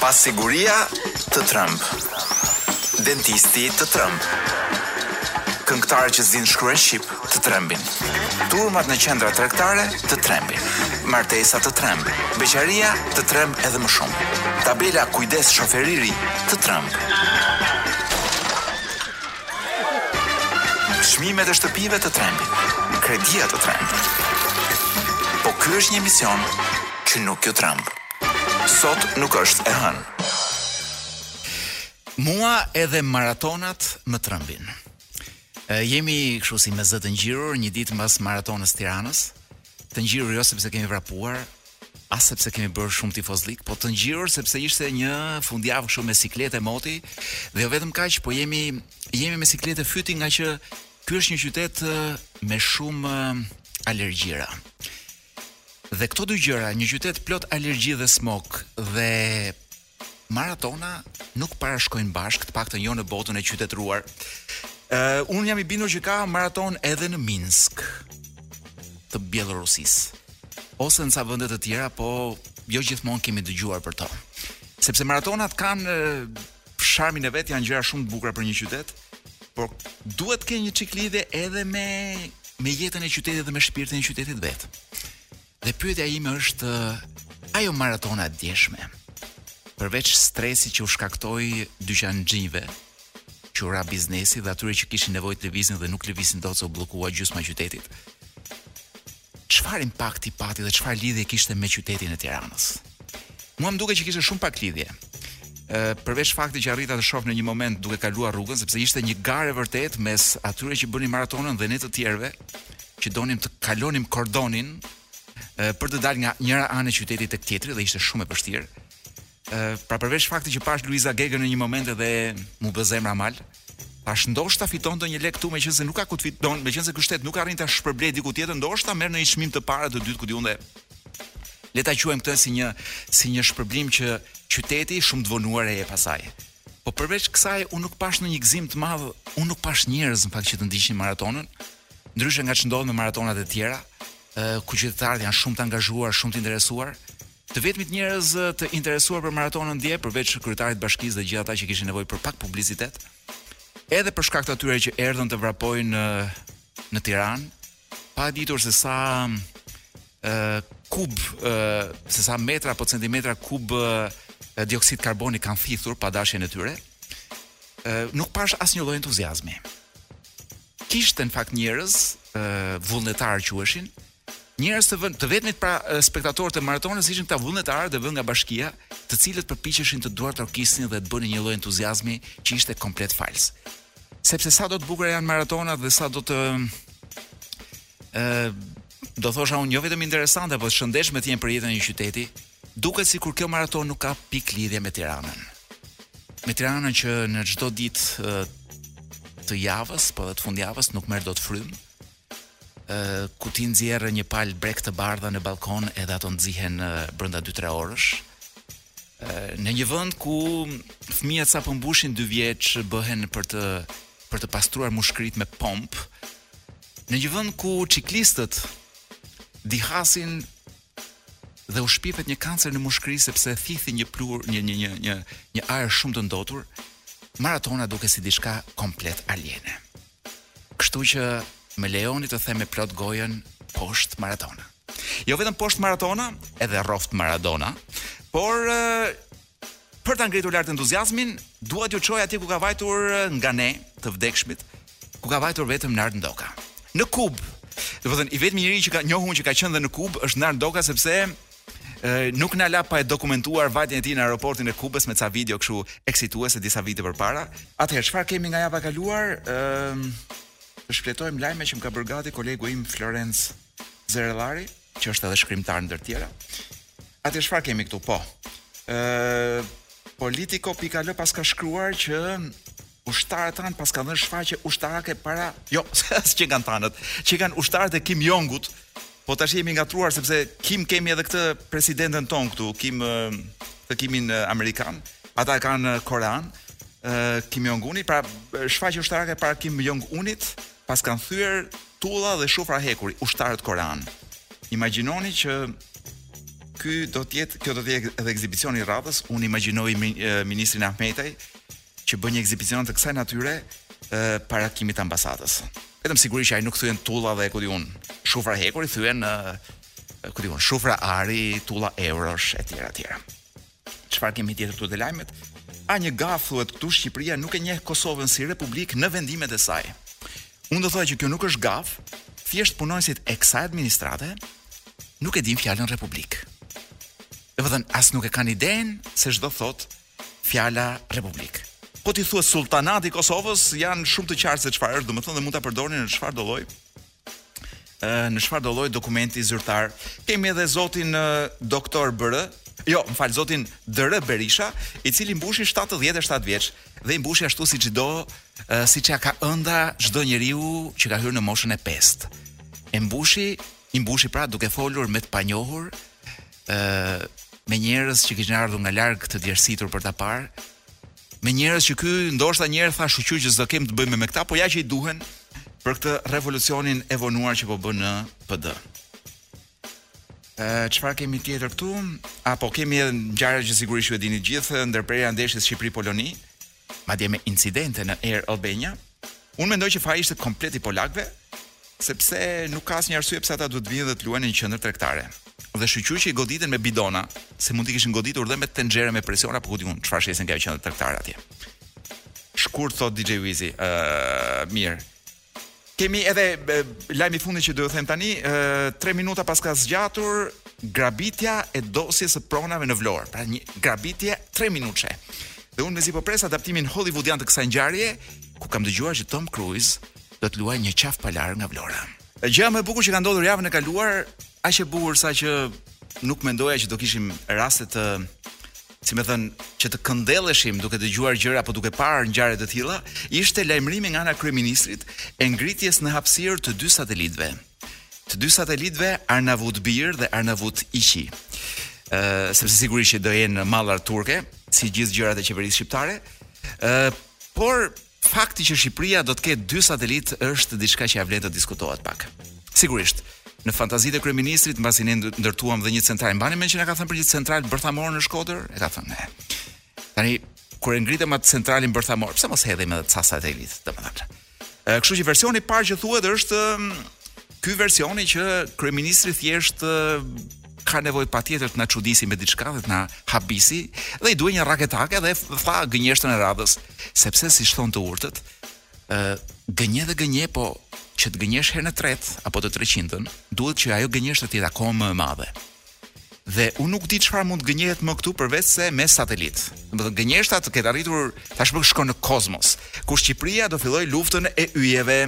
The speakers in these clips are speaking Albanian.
Pasiguria të tremb, dentisti të tremb, këngëtarët që s'dinë të shkruajnë shqip të trembin, turmat në qendra tregtare të trembin, martesa të tremb, beqaria të tremb edhe më shumë. Tabela kujdes shofer i ri të tremb. Çmimet e shtëpive të trembin, kredia të tremb. Po ky është një emision që nuk ju tremb. Sot nuk është e hënë. Mua edhe maratonat më trembin. E, jemi kështu si me zë të ngjirur një ditë mbas maratonës së Tiranës, të ngjirur jo sepse kemi vrapuar, as sepse kemi bërë shumë tifozllik, po të ngjirur sepse ishte një fundjavë kështu me siklete moti dhe jo vetëm kaq, po jemi jemi me siklete fyti ngaqë ky është një qytet me shumë alergjira. Dhe këto dy gjëra, një qytet plot alergji dhe smog dhe maratona nuk para shkojnë bashkë, të paktën jo në botën e qytetëruar. Ë, uh, unë jam i bindur që ka maratonë edhe në Minsk të Bjellorusisë ose në ca vende të tjera, po jo gjithmonë kemi dëgjuar për to. Sepse maratonat kanë sharmin e vet, janë gjëra shumë të bukura për një qytet, por duhet të kenë një çikë lidhje edhe me me jetën e qytetit dhe me shpirtin e qytetit vetë. Dhe pyetja ime është ajo maratona e djeshme. Përveç stresit që u shkaktoi dyqanxhinjve, që u ra biznesi dhe atyre që kishin nevojë të lëvizin dhe nuk lëviznin dot se u bllokua gjysma e qytetit. Çfarë impakti pati dhe çfarë lidhje kishte me qytetin e Tiranës? Mua më duket që kishte shumë pak lidhje. Ë përveç faktit që arrita të shoh në një moment duke kaluar rrugën sepse ishte një garë e vërtetë mes atyre që bënin maratonën dhe ne të tjerëve, që donim të kalonim kordonin për të dalë nga njëra anë e qytetit tek tjetri dhe ishte shumë e vështirë. Pra përveç faktit që pashë Luiza Gegën në një moment edhe m'u bë zemra mal, thashë ndoshta fiton ndonjë lek këtu meqense nuk ka ku të fitojë, meqense ky shtet nuk arrin ta shpërblejë diku tjetër, ndoshta merr ndonjë çmim të parë të dytë ku di unë dhe le ta quajmë këtë si një si një shpërblim që qyteti shumë të vonuar e jep asaj. Po përveç kësaj unë nuk pashë ndonjë gëzim të madh, unë nuk pashë njerëz në fakt që të ndiqnin maratonën, Ndryshe nga ç'ndodh me maratonat e tjera, ku qytetarët janë shumë të angazhuar, shumë të interesuar, të vetmit njerëz të interesuar për maratonën dje, përveç kryetarit të bashkisë dhe gjithë ata që kishin nevojë për pak publicitet, edhe për shkak të atyre që erdhën të vrapojnë në në Tiranë, pa e ditur se sa kub se sa metra apo centimetra kub dioksid karboni kanë thithur pa dashjen e tyre. Nuk pashë asnjë lloj entuziazmi. Kishte në fakt njerëz vullnetarë quheshin, njerëz të vënë të vetmit pra spektatorët e maratonës ishin këta vullnetarë të vënë nga bashkia, të cilët përpiqeshin të duartrokisnin dhe të bënin një lloj entuziazmi që ishte komplet fals. Sepse sado të bukura janë maratonat dhe sado të ë do thosha unë jo vetëm interesante, por të shëndetshme të jenë për jetën e një qyteti. Duket sikur kjo maratonë nuk ka pikë lidhje me Tiranën. Me Tiranën që në çdo ditë të javës, po edhe të fundjavës nuk merr dot frymë ë ku ti nxjerr një palë brekë të bardha në balkon edhe ato nxihen brenda 2-3 orësh. ë në një vend ku fëmijët sapo mbushin 2 vjeç bëhen për të për të pastruar mushkëritë me pompë, Në një vend ku çiklistët dihasin dhe u shpifet një kancer në mushkëri sepse thithin një pluhur, një një një një një ajër shumë të ndotur, maratona duket si diçka komplet aliene. Kështu që më lejoni të them me plot gojën poshtë maratona. Jo vetëm poshtë maratona, edhe rroft maratona, por Për ta ngritur lart entuziazmin, dua t'ju çoj atje ku ka vajtur nga ne të vdekshmit, ku ka vajtur vetëm Nard Ndoka. Në Kubë. Domethënë, i vetmi njeri që ka njohur që ka qenë dhe në Kubë është Nard Ndoka sepse nuk na la pa e dokumentuar vajtjen e tij në aeroportin e Kubës me ca video kështu eksituese disa vite përpara. Atëherë çfarë kemi nga java e kaluar? Ëm të shfletojmë lajmet që më ka bërë gati kolegu im Florenc Zerellari. që është edhe shkrimtar ndër të tjera. Atëherë çfarë kemi këtu? Po. Ë Politico pika al paska shkruar që ushtarët tanë paskan dhënë shfaqje ushtarake para, jo, s'qenkan tanët, qenkan ushtarët e Kim Jongut. Po tash jemi ngatërruar sepse Kim kemi edhe këtë presidenten tonë këtu, Kim, Kimin amerikan. Ata e kanë korean, Kim Jong Unit, pra shfaqje ushtarake para Kim Jong Unit, Paskan thyer tulla dhe shufra hekuri ushtarët koreanë. Imagjinoni që ky do të jetë, kjo do të jetë edhe ekzibicioni i radhës. Unë imagjinoj ministrin Ahmetaj që bën një ekzibicion të kësaj natyre para Kimit të ambasadës. Vetëm sigurisht që ai nuk thyen tulla dhe ku di unë, shufra hekuri thyen ku di unë, shufra ari, tulla eurosh etj etj. Çfarë kemi tjetër këtu te lajmet? A një gafë thuhet këtu Shqipëria nuk e njeh Kosovën si republikë në vendimet e saj. Unë do thoja që kjo nuk është gafë, thjesht punonjësit e kësaj administrate nuk e dinë fjalën republikë. Domethënë, as nuk e kanë idenë se ç'do thotë fjala republikë. Po t'i thuash sultanati i Kosovës janë shumë të qartë se çfarë është, domethënë dhe mund ta përdornin në çfarëdo lloj, në çfarë do lloj dokumenti zyrtar. Kemi edhe zotin doktor bërë, jo, më fal, zotin DR Berisha, i cili mbushi 77 vjeç dhe i mbushi ashtu siç do, siç ia ka ënda çdo njeriu që ka hyrë në moshën e 5. E mbushi, i mbushi pra duke folur me të panjohur, ë me njerëz që kishin ardhur nga larg të djersitur për ta parë, me njerëz që ky ndoshta një herë tha shyqyr që s'do kem të bëjmë me këta, po ja që i duhen për këtë revolucionin e vonuar që po bën në PD. Ë çfarë kemi tjetër këtu? Apo kemi edhe ngjarjet që sigurisht ju e dini të gjithë, ndërprerja e ndeshjes Shqipëri-Poloni, madje me incidente në Air Albania, Unë mendoj që faji ishte komplet i polakëve, sepse nuk ka asnjë arsye pse ata duhet të vinin dhe të luanin në qendër tregtare. Dhe shyqyr që i goditën me bidona, se mund t'i kishin goditur dhe me tenxhere me presion apo ku di un çfarë shesin në atë qendër tregtare atje. Shkurt thot DJ Wizi, ë uh, mirë. Kemi edhe lajmin e fundit që do të them tani, uh, 3 minuta paska zgjatur grabitja e dosjes së pronave në Vlorë. Pra një grabitje 3 minutëshe. Dhe unë mezi po pres adaptimin hollywoodian të kësaj ngjarje, ku kam dëgjuar që Tom Cruise do të luajë një qafëpalarë nga Vlora. Gjëja më e bukur që ka ndodhur javën e kaluar, aq e bukur sa që nuk mendoja që do kishim raste të si me thën, që të këndelleshim duke dëgjuar gjëra apo duke parë ngjarje të tilla, ishte lajmërimi nga ana e kryeministrit e ngritjes në hapësirë të dy satelitëve. të dy satelitëve Arnavut Bir dhe Arnavut Iqi. Ë, sepse sigurisht që do jenë mallra turke, si gjithë gjërat e qeverisë shqiptare. Ë, por fakti që Shqipëria do të ketë dy satelitë është diçka që ja vlen të diskutohet pak. Sigurisht, në fantazitë e kryeministrit mbasi ne ndërtuam dhe një central, mbani mend që na ka thënë për një central bërthamor në Shkodër, e ka thënë ne. Tani kur e ngritëm atë centralin bërthamor, pse mos hedhim edhe ca satelitë, domethënë. Kështu që versioni i parë që thuhet është ky versioni që kryeministri thjesht ka nevojë patjetër të na çudisi me diçka dhe të na habisi dhe i duhej një rraketake dhe tha gënjeshtrën e radhës sepse siç thon të urtët ë gënje dhe gënje po që të gënjesh herën e tretë apo të 300-ën duhet që ajo gënjeshtra të jetë akoma më e madhe Dhe unë nuk di çfarë mund të gënjehet më këtu përveç se me satelit. Domethënë gënjeshtra të ketë arritur tashmë shkon në kozmos, ku Shqipëria do fillojë luftën e yjeve.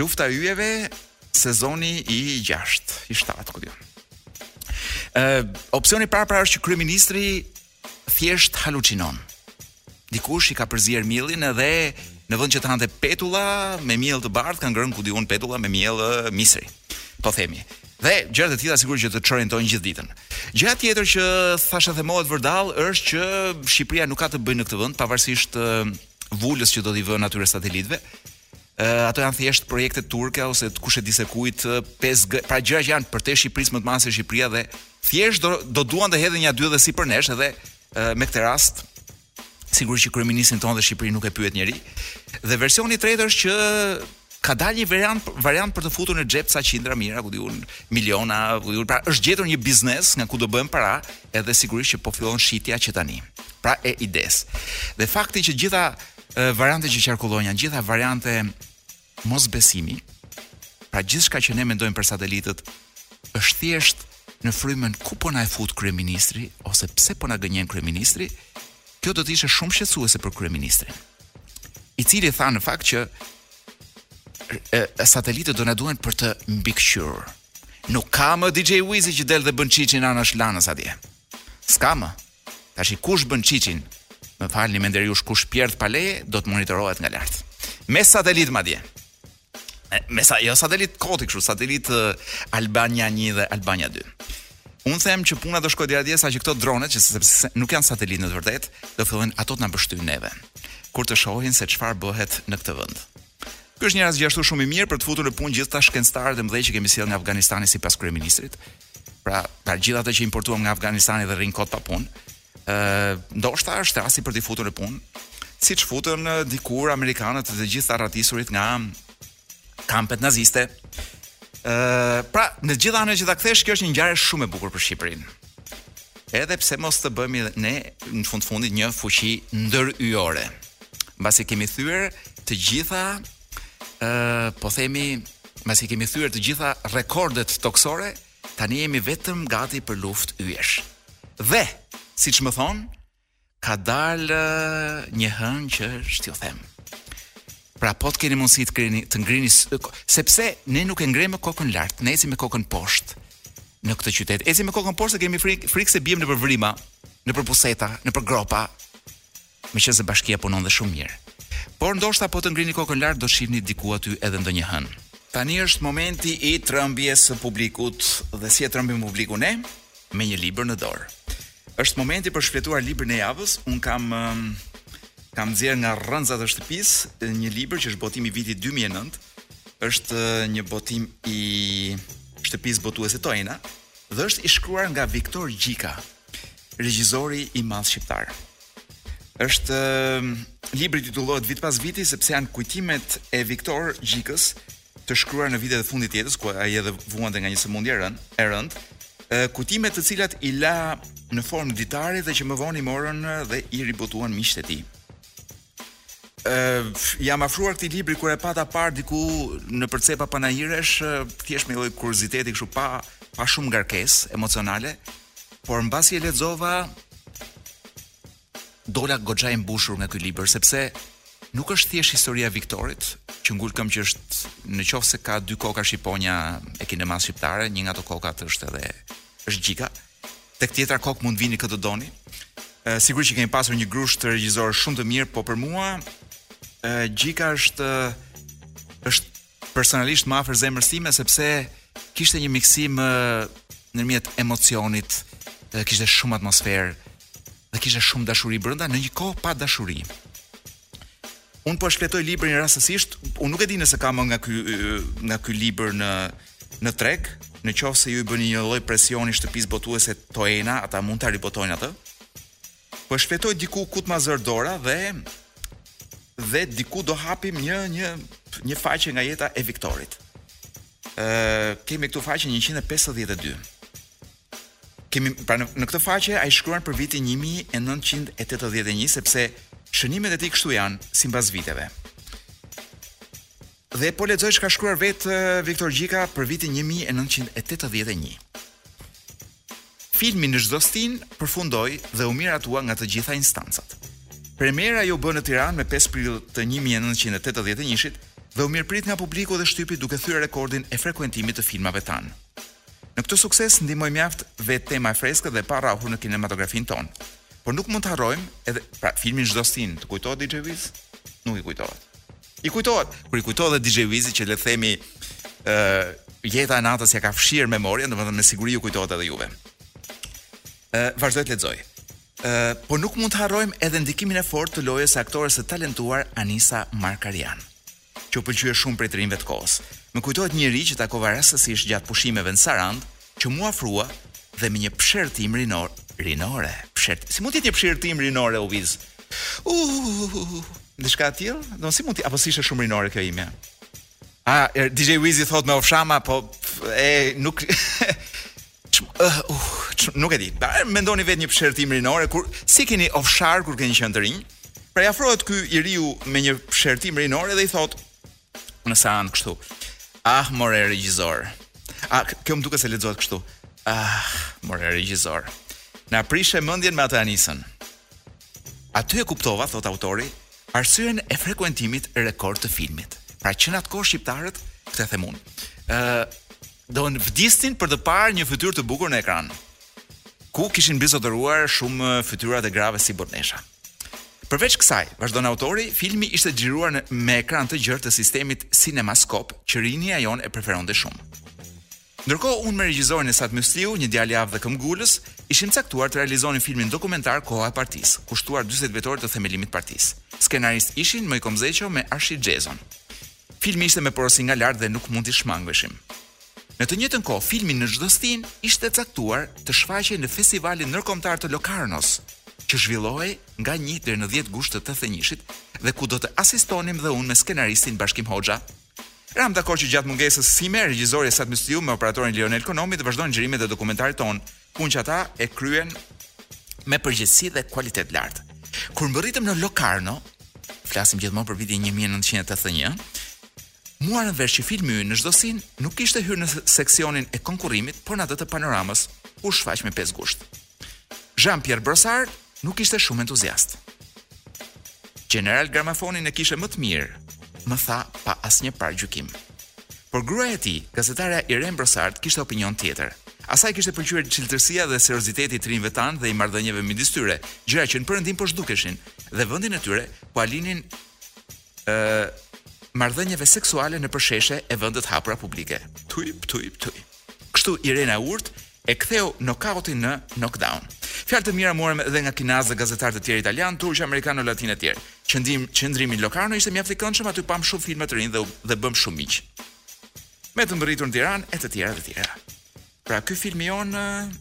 Lufta e yjeve sezoni i 6, i 7 ku di un. Ë opsioni parë pra është që kryeministri thjesht halucinon. Dikush i ka përzier miellin edhe në vend që të hante petulla me miell të bardhë, ka ngrënë ku di un petulla me miell misri. Po themi. Dhe gjërat e tilla sigurisht që të çorientojnë gjithë ditën. Gjëja tjetër që thashethemohet vërdall është që Shqipëria nuk ka të bëjë në këtë vend pavarësisht vulës që do t'i vënë atyre satelitëve, ato janë thjesht projekte turke ose të kush e di se kujt 5G, pra gjëra që janë përtej Shqipërisë më të madhe se Shqipëria dhe thjesht do do duan të hedhin nja dy dhe sipër nesh edhe me këtë rast sigurisht që kryeministrin tonë dhe Shqipërinë nuk e pyet njeri. Dhe versioni i tretë është që ka dalë një variant për të futur në xhep ca qindra mijëra, ku di un miliona, ku di un pra është gjetur një biznes nga ku do bëhen para, edhe sigurisht që po fillon shitja që tani. Pra e idesë. Dhe fakti që gjitha variante që qarkullojnë janë gjitha variante mosbesimi. Pra gjithçka që ne mendojmë për satelitët është thjesht në frymën ku po na e fut kryeministri ose pse po na gënjen kryeministri. Kjo do të ishte shumë shqetësuese për kryeministrin. I cili tha në fakt që e, e, satelitët do na duhen për të mbikëqyrur. Nuk ka më DJ Wizi që del dhe bën çiçin anash Lanës atje. S'ka më. Tashi kush bën çiçin? Më falni me nder jush kush pjerdh pa leje do të monitorohet nga lart. Me satelitë madje. Me sa jo satelitë koti kështu, satelit Albania 1 dhe Albania 2. Unë them që puna do shkojë deri atje sa që këto dronet që sepse nuk janë satelitë në të vërtetë, do fillojnë ato të na pështyjnë neve. Kur të shohin se çfarë bëhet në këtë vend. Ky është një rast gjithashtu shumë i mirë për t'i futur në punë gjithë ata shkencëtarët e mëdhenj që kemi sjellë nga Afganistani sipas kryeministrit, Pra, gjithë ata që importuam nga Afganistani dhe rrinë kot pa punë, ë ndoshta është rasti për t'i futur në punë, siç futën dikur amerikanët të gjithë të arratisurit nga kampet naziste. ë pra, në gjithë anët që ta kthesh, kjo është një ngjarje shumë e bukur për Shqipërinë. Edhe pse mos të bëhemi ne në fund fundit një fuqi ndëryjore. Mbasi kemi thyer të gjitha Ëh, po themi, mbasi kemi thyer të gjitha rekordet tokësore, tani jemi vetëm gati për luftë yjesh. Dhe, siç më thonë, ka dalë një hënë që ç't'ju them. Pra po të keni mundësi të keni të ngrini sepse ne nuk e ngremë kokën lart, ne ecim me kokën poshtë në këtë qytet. Ecim me kokën poshtë, kemi frikë se biem nëpër vrima, nëpër puseta, nëpër gropa. Meqenëse bashkia punon dhe shumë mirë. Por ndoshta po të ngrini kokën lart do shihni diku aty edhe ndonjë hënë. Tani është momenti i trëmbjes së publikut dhe si e trëmbim publikun ne? Me një libër në dorë. Është momenti për të shfletuar librin e javës. Un kam nxjerrë nga rrëzat e shtëpisë një libër që është botim i vitit 2009. Është një botim i shtëpisë botuese Toena dhe është i shkruar nga Viktor Gjika, regjizori i madh shqiptar. Është libri titullohet Vit pas viti sepse janë kujtimet e Viktor Gjikës të shkruar në vitet e fundit të jetës ku ai edhe vuante nga një sëmundje e rëndë, e rëndë, kujtime të cilat i la në formë ditare dhe që më vonë i morën dhe i ribotuan miqtë e tij. Uh, jam afruar këtij libri kur e pata parë diku në përcepa panahiresh, thjesht me lloj kurioziteti kështu pa pa shumë ngarkesë emocionale, Por mbasi e lexova dola goxha i mbushur nga ky libër sepse nuk është thjesht historia e Viktorit, që ngul këmbë që është në qoftë se ka dy koka shqiponja e kinemasë shqiptare, një nga ato kokat është edhe është Gjika. Tek tjetra kokë mund të vini kë të doni. Ë sigurisht që kemi pasur një grusht regjisorë shumë të mirë, po për mua Gjika është është personalisht më afër zemrës sime sepse kishte një miksim ndërmjet emocionit, kishte shumë atmosferë dhe kishte shumë dashuri brenda në një kohë pa dashuri. Unë po shfletoj librin rastësisht, unë nuk e di nëse ka më nga ky nga ky libër në në treg, në qoftë se ju i bëni një lloj presioni shtëpisë botuese Toena, ata mund ta ribotojnë atë. Po shfletoj diku ku të ma zërë dora dhe dhe diku do hapim një një një faqe nga jeta e Viktorit. Ë kemi këtu faqen 152. Kemi pra në, në këtë faqe ai shkruan për vitin 1981 sepse shënimet e tij kështu janë sipas viteve. Dhe po lexoj ç'ka shkruar vetë Viktor Gjika për vitin një mijë e nëntëqind e tetëdhjetë e një. Filmi Në çdo stinë përfundoi dhe u miratua nga të gjitha instancat. Premiera iu bë në Tiranë me 5 prill të 1981-shit dhe u mirëprit nga publiku dhe shtypi duke thyer rekordin e frekuentimit të filmave tanë. Në këtë sukses ndihmoi mjaft vetë tema e freskët dhe e parrahur në kinematografinë tonë. Por nuk mund të harrojmë edhe pra filmi Në çdo stinë, të kujtohet DJ Wiz? Nuk i kujtohet. I kujtohet, kur i kujtohet dhe DJ Wizit që le të themi ë uh, jeta e natës ia ka fshirë memorien, domethënë me siguri ju kujtohet edhe juve. Ë uh, vazhdoj të lexoj. Ë uh, po nuk mund të harrojmë edhe ndikimin e fortë të lojës së aktores së talentuar Anisa Markarian, që u pëlqye shumë prej të rinjve të kohës. Më kujtohet një i ri që takova rastësisht gjatë pushimeve në Sarandë, Që m'u afrua dhe me një psherëtimë rinor, rinore, psherët. Si mund të jetë një psherëtimë rinore o Wiz? Uh, diçka e tillë? Do si mund të apo si ishte shumë rinore kjo ime? A er, DJ Wizi thotë me ofshama, po e nuk uh, uh, nuk e di. Ba, mendoni vetë një psherëtimë rinore kur si keni ofsharë kur keni qenë të rinj? Pra i afrohet ky i riu me një psherëtimë rinore dhe i thotë në seancë kështu. Ah, more regjizor. A ah, kjo më duket se lexohet kështu. Ah, more regjizor. na prishe mendjen me atë Anisën. Aty e kuptova, thotë autori, arsyen e frekuentimit rekord të filmit. Pra që në atë kohë shqiptarët, këtë e themi unë, uh, Do vdisnin për të parë një fytyrë të bukur në ekran. Ku kishin mbizotëruar shumë fytyrat e grave si Botnesha. Përveç kësaj, vazhdon autori, filmi ishte xhiruar me ekran të gjerë të sistemit Cinemascope, që rinia jonë e preferonte shumë. Ndërkohë unë me regjizorin Esat Musliu, një djalë i aftë dhe këmbgulës, ishim caktuar të realizonim filmin dokumentar Koha e Partisë, kushtuar 40 vjetorit të themelimit të partisë. Skenaristë ishin Moikom Zeqo me Arshin Xhezon. Filmi ishte me porosi nga lart dhe nuk mund t'i shmangueshim. Në të njëjtën kohë, filmi Në çdo stinë ishte caktuar të shfaqej në Festivalin Ndërkombëtar të Locarnos, që zhvillohej nga një deri në dhjetë gusht të tetëdhjetë e njëshit dhe ku do të asistonim dhe unë me skenaristin Bashkim Hoxha. Ramë dakord që gjatë mungesës sime, regjizori Esat Musliu me operatorin Lionel Konomi të vazhdonin xhirimet e dokumentarit tonë, punë që ata e kryen me përgjegjësi dhe kualitet të lartë. Kur mbërritëm në Locarno, flasim gjithmonë për vitin 1981, morëm vesh që filmi ynë Në çdo stinë nuk kishte hyrë në seksionin e konkurrimit, por në atë të panoramës, u shfaq më 5 gusht. Jean-Pierre Brossard nuk ishte shumë entuziast. Gjeneral Gramofonin e kishe më të mirë, më tha pa asnjë paragjykim. Por gruaja e tij, gazetarja Irene Brossard, kishte opinion tjetër. Asaj i kishte pëlqyer çiltërsia dhe serioziteti i të rinjve tanë dhe i marrëdhënieve midis tyre, gjëra që në perëndim po zhdukeshin dhe vendin e tyre po ia linin ë marrëdhënieve seksuale nëpër sheshe e vende të hapura publike. Tuj, tuj, tuj. Kështu Irena e urtë e ktheu nokautin në knockdown. Fjalë të mira morëm edhe nga kineastë dhe gazetarë të tjerë italianë, turq, amerikanolatinë etj. Qëndim, qëndrimi në Locarno ishte mjaft i këndshëm, aty pamë shumë filma të rinj dhe u dhe bëmë shumë miq. Me të mbërritur në Tiranë e të tjera të tjera. Pra ky filmi jonë uh,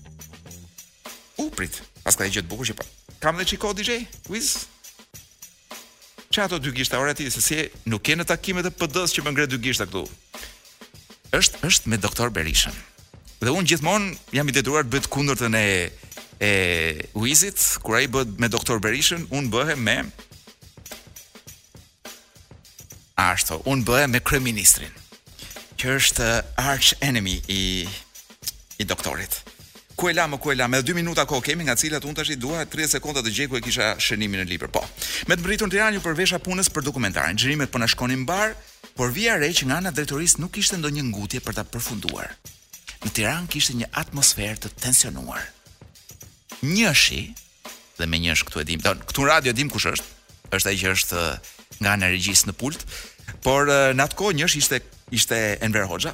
u prit. Pas ka gjë të bukur që po. Kam dhe çiko DJ? Wiz? Ça ato dy gishta ore ti se s' nuk je në takimet e PD-s që më ngre dy gishta këtu. Është është me doktor Berishën. Dhe unë gjithmonë jam i detyruar të bëj të kundërtën e e Uizit, kur ai bëhet me doktor Berishën, unë bëhem me Ashtu, unë bëhem me kryeministrin, që është arch enemy i i doktorit. Ku e lamë, ku e lamë, edhe dy minuta kohë kemi, nga të cilat unë tash i dua tridhjetë sekonda të gjej ku e kisha shënimin në libër. Po. Me të mbërritur në Tiranë iu përvesha punës për dokumentarin. Xhirimet po na shkonin mbarë, por vija re që nga ana e drejtorisë nuk kishte ndonjë ngutje për ta përfunduar. Në Tiranë kishte një atmosferë të tensionuar. Njëshi, Dhe me njësh këtu e dim. Don, këtu në radio e dim kush është. Është ai që është nga ana regjisë në pult. Por në atë kohë njësh ishte ishte Enver Hoxha.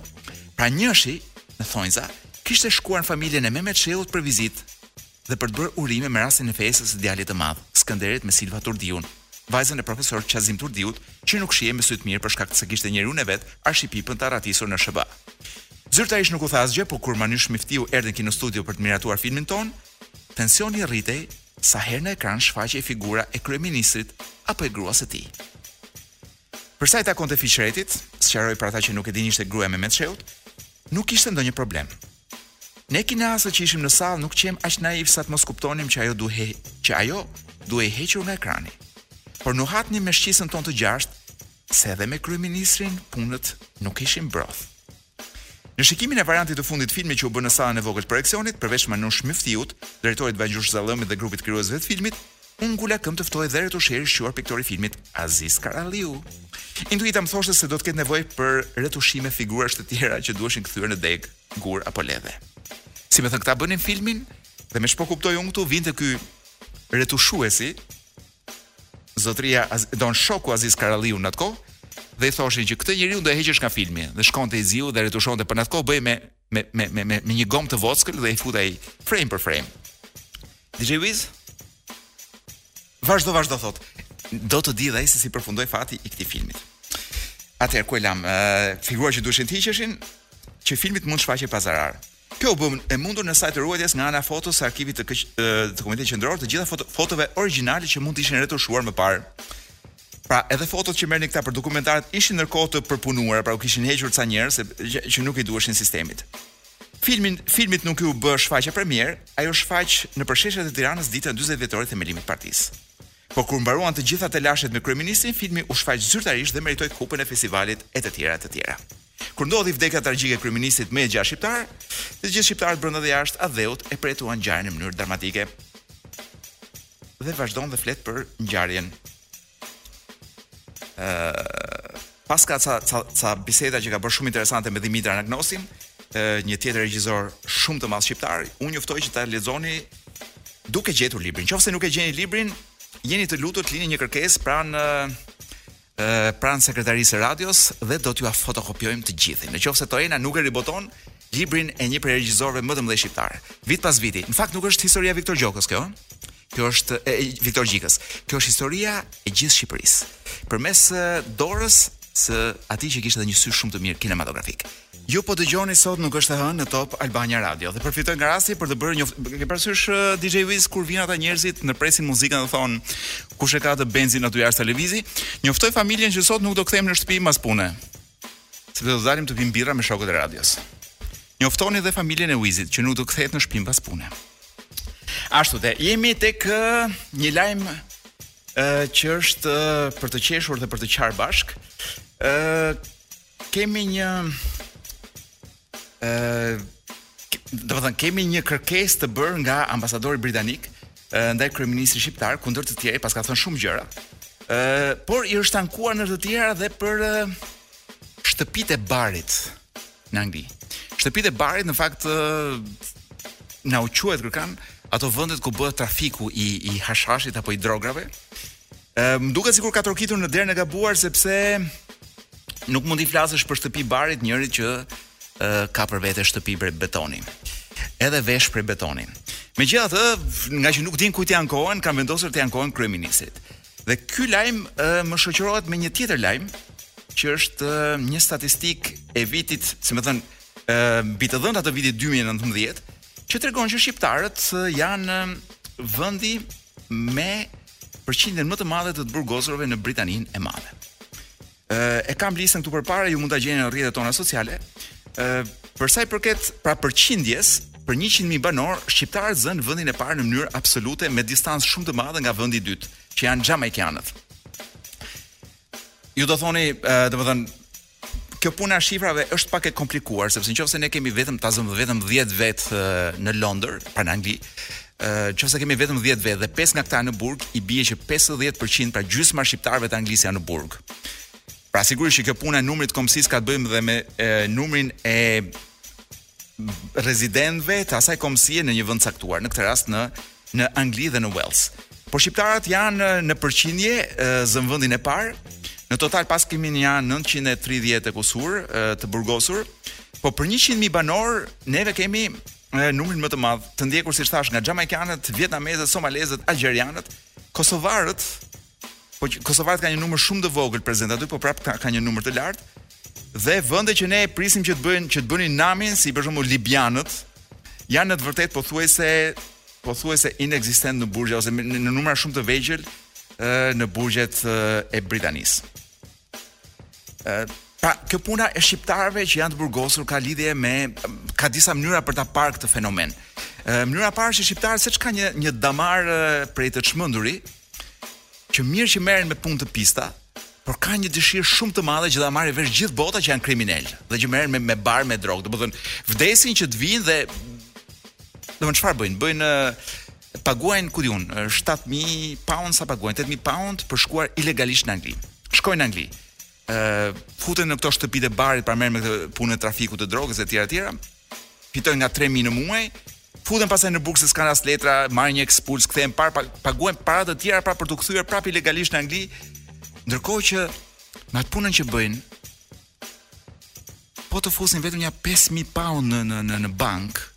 Pra njëshi në thonjëza kishte shkuar në familjen e Mehmet Shehut për vizitë dhe për të bërë urime me rastin e fejesës së djalit të madh, Skënderit me Silva Turdiun, vajzën e profesor Qazim Turdiut, që nuk shihej me sy të mirë për shkak se kishte njeriun e vet Arshi Pipën të arratisur në SHBA. Zyrtarisht nuk u tha asgjë, por kur Manush Myftiu erdhi në studio për të miratuar filmin tonë, Tensioni rritej sa herë në ekran shfaqej figura e kryeministrit apo e gruas së tij. Për sa i takonte Fiqretit, sqaroj për ata që nuk e dinë ishte gruaja e Mehmet Shehut, nuk kishte ndonjë problem. Ne kineastët që ishim në sallë nuk qemë aq naivë sa të mos kuptonim që ajo duhej që ajo duhej hequr nga ekrani. Por nuhatnim me shqisën tonë të gjashtë, se edhe me kryeministrin punët nuk ishin mbroth. Në shikimin e variantit të fundit të filmit që u bë në sallën e vogël të projeksionit, përveç Manush Myftiut, drejtorit Vangjush Zallëmit dhe grupit të krijuesve të filmit, unë ngula këmbë të ftohej dhe retusheri i shquar piktori i filmit, Aziz Karalliu. Intuita më thoshte se do të ketë nevojë për retushime figurash të tjera që duheshin kthyer në degë, gur apo ledhe. Si me thënë këta bënin filmin dhe me ç'po kuptoj unë këtu vinte ky retushuesi zotria Don Shoku Aziz Karalliu në atë kohë dhe i thoshin që këtë njeriun do e heqësh nga filmi dhe shkonte i ziu dhe retushonte por në atë kohë bëhej me me me me me, me një gomë të vockël dhe i futej frame për frame. DJ Wiz Vazhdo vazhdo thotë. Do të dijë dhe ai se si përfundoi fati i këtij filmi. Atëherë ku e lamë, uh, figura që duheshin të hiqeshin që filmi të mund të shfaqej pa zarar. Kjo u bë e mundur në saje të ruajtjes nga ana e fotosë së arkivit të KQ të Komitetit Qendror të gjitha foto, fotove origjinale që mund të ishin retushuar më parë. Pra, edhe fotot që merrnin këta për dokumentarët ishin ndërkohë të përpunuara, pra u kishin hequr ca njerëz se që, që nuk i duheshin sistemit. Filmin filmit nuk iu bë shfaqja premierë, ai u shfaq nëpër sheshet e Tiranës ditën e 40 vjetorit të themelimit të partisë. Por kur mbaruan të gjitha telashet me kryeministrin, filmi u shfaq zyrtarisht dhe meritoi kupën e festivalit e të tjera e të tjera. Kur ndodhi vdekja tragjike e kryeministrit më jetëgjatë shqiptar, të gjithë shqiptarët brenda dhe jashtë atdheut e përjetuan ngjarjen në mënyrë dramatike. Dhe vazhdon dhe flet për ngjarjen. Ë uh, paska ca ca ca biseda që ka bërë shumë interesante me Dhimitër Anagnostin, uh, një tjetër regjisor shumë të madh shqiptar, unë ju ftoj që ta lexoni duke gjetur librin. Nëse nuk e gjeni librin, jeni të lutur të lini një kërkesë pranë uh, pranë sekretarisë së radios dhe do t'jua fotokopjojmë të gjithin. Në qoftë se Toena nuk e riboton librin e një prej regjizorëve më të mëdhenj shqiptarë. Vit pas viti, në fakt nuk është historia e Viktor Gjokës kjo, kjo është e Viktor Gjikës. Kjo është historia e gjithë Shqipërisë. Përmes dorës së atij që kishte një sy shumë të mirë kinematografik. Ju po dëgjoni sot nuk është e hënë në Top Albania Radio dhe përfitoj nga rasti për të bërë një ke parasysh uh, DJ Wiz kur vijnë ata njerëzit ndërpresin muzikën dhe thon kush e ka atë Benzin aty jashtë televizi, njoftoj familjen që sot nuk do kthehem në shtëpi mas pune. Sepse do dalim të pimë birra me shokët e radios. Njoftoni dhe familjen e Wizit që nuk do kthehet në shtëpi pas pune. Ashtu de, jemi tek uh, një lajm uh, që është uh, për të qeshur dhe për të qarë bashk. Ë uh, Kemi një ë domethënë kemi një kërkesë të bërë nga ambasadori britanik ndaj kryeministrit shqiptar ku ndër të tjera, paska thënë shumë gjëra. ë por i është ankuar ndër të tjera dhe për uh, shtëpitë e barit në Angli. Shtëpitë e barit në fakt uh, na u quajtkërkan ato vendet ku bëhet trafiku i i hashashit apo i drograve. Ëm më duket sikur ka trokitur në derën e gabuar sepse nuk mund t'i flasësh për shtëpi barit njërit që e, ka për vete shtëpi prej betoni. Edhe vesh prej betoni. Megjithatë, ngaqë nuk dinë kujt t'i ankohen, kanë vendosur t'i ankohen kryeministrit. Dhe ky lajm e, më shoqërohet me një tjetër lajm që është e, një statistikë e vitit, si me thënë, e, mbi të dhënat e vitit 2019, që tregon që shqiptarët janë vendi me përqindjen më të madhe të të burgosurve në Britaninë e Madhe. Ë e kam listën këtu përpara, ju mund ta gjeni në rrjetet tona sociale. Ë për sa i përket pra përqindjes për 100.000 banorë, shqiptarët zënë vendin e parë në mënyrë absolute me distancë shumë të madhe nga vendi i dytë, që janë xhamajkanët. Ju do thoni, domethënë, Kjo puna e shifrave është pak e komplikuar, sepse në qoftë se ne kemi vetëm ta zëmë vetëm 10 vetë në Londër, pra në Angli, në qoftë se kemi vetëm 10 vetë dhe 5 nga këta në burg, i bie që 50% pra gjysma e shqiptarëve të Anglisë janë në burg. Pra sigurisht që kjo puna e numrit të kombësisë ka të bëjë dhe me e, numrin e rezidentëve të asaj kombësie në një vend caktuar, në këtë rast në në Angli dhe në Wales. Por shqiptarët janë në përqindje zënë vendin e parë. Në total pas, kemi, janë 930 e kusur të burgosur. Po për 100.000 banorë neve kemi numrin më të madh, të ndjekur siç thashë nga xhamajkanët, vietnamezët, somalezët, algjerianët, kosovarët Po kosovarët ka një numër shumë të vogël prezent aty, po prap ka, ka një numër të lartë. Dhe vende që ne prisnim që të bëjnë që të bënin namin si për shembull libianët, janë në të vërtetë pothuajse pothuajse inekzistentë në burgje ose në numra shumë të vegjël në burgjet e Britanisë. Pra, kjo puna e shqiptarëve që janë të burgosur ka lidhje me ka disa mënyra për ta parë këtë fenomen. Ë mënyra e parë është shqiptarët seç kanë një një damar prej të çmenduri që mirë që merren me punë të pista, por kanë një dëshirë shumë të madhe që ta marrin vesh gjithë bota që janë kriminelë dhe që merren me me bar me drogë. Domethënë, vdesin që të vijnë dhe domethënë çfarë bëjnë? Bëjnë Paguajnë, ku di unë, shtatë mijë pound sa paguajnë, tetë mijë pound për të shkuar ilegalisht në Angli. Shkojnë në Angli. Ë futen në këto shtëpitë e barit apo merren me këtë punë trafikut të drogës etj etj. Fitojnë nga 3000 në muaj, futen pastaj në burg se s'kan as letra, marrin një ekspuls, kthehen prapë paguajnë para të tjera prapë për t'u kthyer prapë ilegalisht në Angli. Ndërkohë që me atë punën që bëjnë, po të fusnin vetëm një 5000 pound në në në në bankë,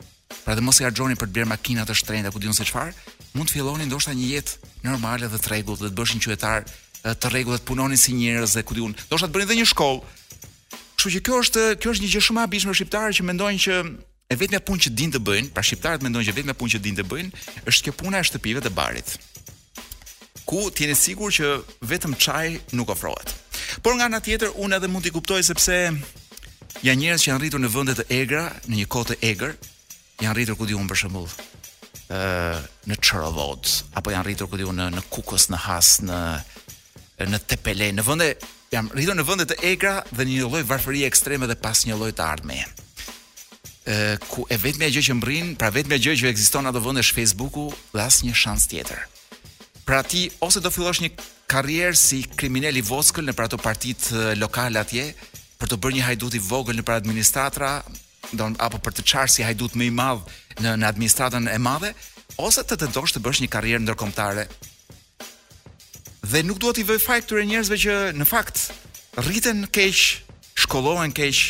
Pra dhe mos i harxhonin për të blerë makina të shtrenjta ku di unë se çfarë, mund të fillonin ndoshta një jetë normale dhe të rregullt dhe të bëheshin qytetarë të rregullt dhe të punonin si njerëz dhe ku di unë, ndoshta të bënin edhe një shkollë. Kështu që kjo është kjo është një gjë shumë e habitshme shqiptarët që mendojnë që e vetmja punë që dinë të bëjnë, pra shqiptarët mendojnë që e vetmja punë që dinë të bëjnë është kjo puna e shtëpive të barit. ku të jeni të sigurt që vetëm çaj nuk ofrohet. Por nga ana tjetër, unë edhe mund t'i kuptoj sepse janë njerëz që janë rritur në vende të egra, në një kohë të egër, janë rritur ku di unë për shembull ë në Çorovodë apo janë rritur ku di unë në në Kukës, në Has, në në Tepelenë, në vende janë rritur në vende të egra në një lloj varfërie ekstreme dhe pa asnjë lloj të ardhmeje. Ë ku e vetmja gjë që mbërrin, pra e vetmja gjë që ekziston në ato vende është Facebooku dhe asnjë shans tjetër. Pra ti ose do fillosh një karrierë si kriminel i vockël nëpër ato partitë lokale atje, për t'u bërë një hajdut i vogël nëpër administrata, domethënë apo për të çarë si hajdut më i madh në në administratën e madhe, ose të tentosh të bësh një karrierë ndërkombëtare Dhe nuk dua t'u vë faj këtyre njerëzve që në fakt rriten keq, shkollohen keq,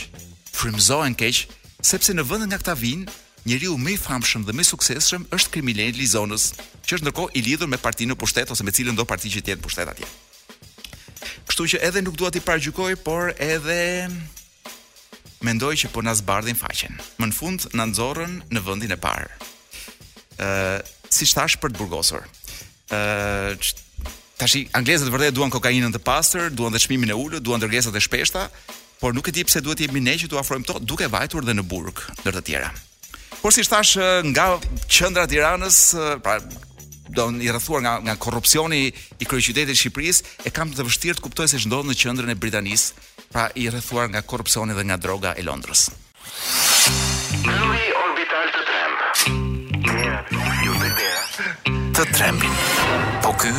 frymëzohen keq, sepse në vendin nga këta vijnë, njeriu më i famshëm dhe më i suksesshëm është krimineli i zonës, që është ndërkohë i lidhur me partinë në pushtet ose me cilëndo parti që të jetë në pushtet atje. Kështu që edhe nuk dua t'i paragjykoj, por edhe Mendoj që po na zbardhin faqen. Më në fund na nxorrën në vendin e parë. Ë, siç thashë për të burgosur. Ë, tashi anglezët vërtet duan kokainën të pastër, duan dhe çmimin e ulët, duan dërgesat e shpeshta, por nuk e di pse duhet të jemi ne që t'u ofrojmë këto duke vajtur dhe në burg, ndër të tjera. Por siç thash nga qendra e Tiranës, pra i rrethuar nga nga korrupsioni i kryeqytetit të Shqipërisë, e kam të vështirë të kuptoj se ç'ndodh në qendrën e Britanisë, pra i rrethuar nga korrupsioni dhe nga droga e Londrës. Ylli orbital të tremb. Të trembin. Po ky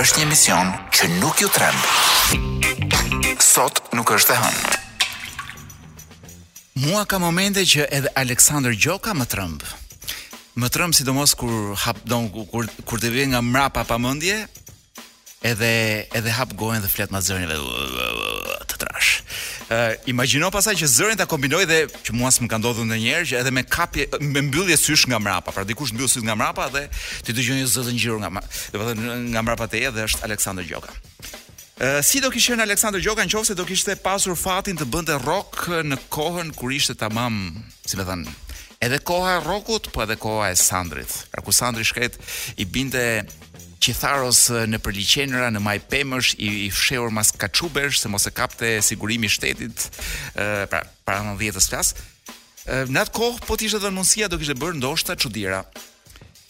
është një mision që nuk ju tremb. Sot nuk është e hënë. Mua ka momente që edhe Aleksandër Gjoka më trëmb. Më trëmb sidomos kur hap do kur kur të vjen nga mrapa pa mendje, edhe edhe hap gojën dhe flet me zërin e vet të trash. Ë uh, imagjino pastaj që zërin ta kombinoj dhe që mua s'më ka ndodhur ndonjëherë që edhe me kapje me mbyllje sysh nga mrapa, pra dikush të mbyll syt nga mrapa dhe ti dëgjon një zë të ngjirur nga, domethënë nga mrapa teje dhe është Aleksandër Gjoka. Si do kish qenë Aleksandër Gjoka në qoftë se do kishte pasur fatin të bënte rock në kohën kur ishte tamam, si me thënë, edhe koha e rockut, po edhe koha e Sandrit. Pra ku Sandri i shkret i binte kitarës nëpër liqenëra në maj pemësh i, i fshehur mas kaçubesh se mos e kapte sigurimi i shtetit, ë pra para 90-s flas. Në atë kohë po të ishte dhënë mundësia do kishte bërë ndoshta çudira.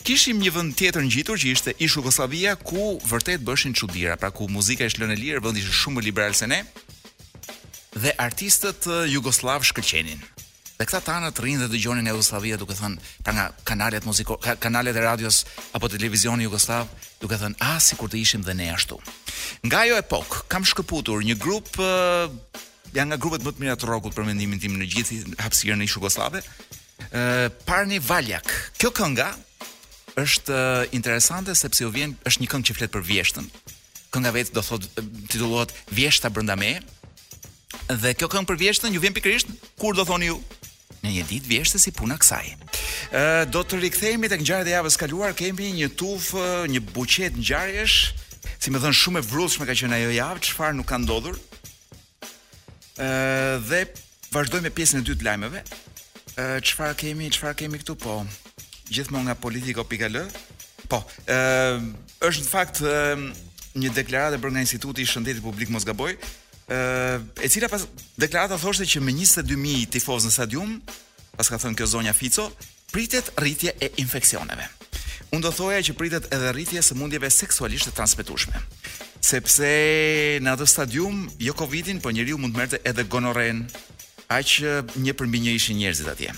Kishim një vend tjetër ngjitur që ishte ish Jugosllavia ku vërtet bëheshin çudira, pra ku muzika ishte lënë e lirë, vendi ishte shumë më liberal se ne. Dhe artistët jugosllav shkëlqenin. Dhe këta tanët rrinin dhe dëgjonin nga Jugosllavia duke thënë, pra nga kanalet muziko, kanalet e radios apo televizioni jugosllav, duke thënë, "Ah, sikur të ishim dhe ne ashtu." Nga ajo epokë kam shkëputur një grup janë nga grupet më të mira të rockut për mendimin tim në gjithë hapësirën ish-jugosllave, Parni Valjak. Kjo kënga është interesante sepse u vjen është një këngë që flet për vjeshtën. Kënga vetë do thot titullohet Vjeshta brenda meje. Dhe kjo këngë për vjeshtën ju vjen pikërisht kur do thoni ju në një ditë vjeshte si puna kësaj. Ë do të rikthehemi tek ngjarjet e javës kaluar, kemi një tuf, një buqet ngjarjesh, si me thënë shumë e vrullshme ka qenë ajo javë, çfarë nuk ka ndodhur. Ëh dhe vazhdojmë me pjesën e dytë të lajmeve. Ëh çfarë kemi, çfarë kemi këtu po? Gjithmonë nga politiko.al. Po, ëh është në fakt një deklaratë e bërë nga Instituti i Shëndetit Publik mos gaboj, e cila pas deklarata thoshte që me 22000 tifozë në stadium, pas ka thënë kjo zonja Fico, Pritet rritje e infeksioneve. Unë do thoja që pritet edhe rritje e sëmundjeve seksualisht të transmetueshme. Sepse në atë stadium jo Covidin, po njeriu mund të merrte edhe gonorrenë, aq një përmbi një ishin njerëzit atje.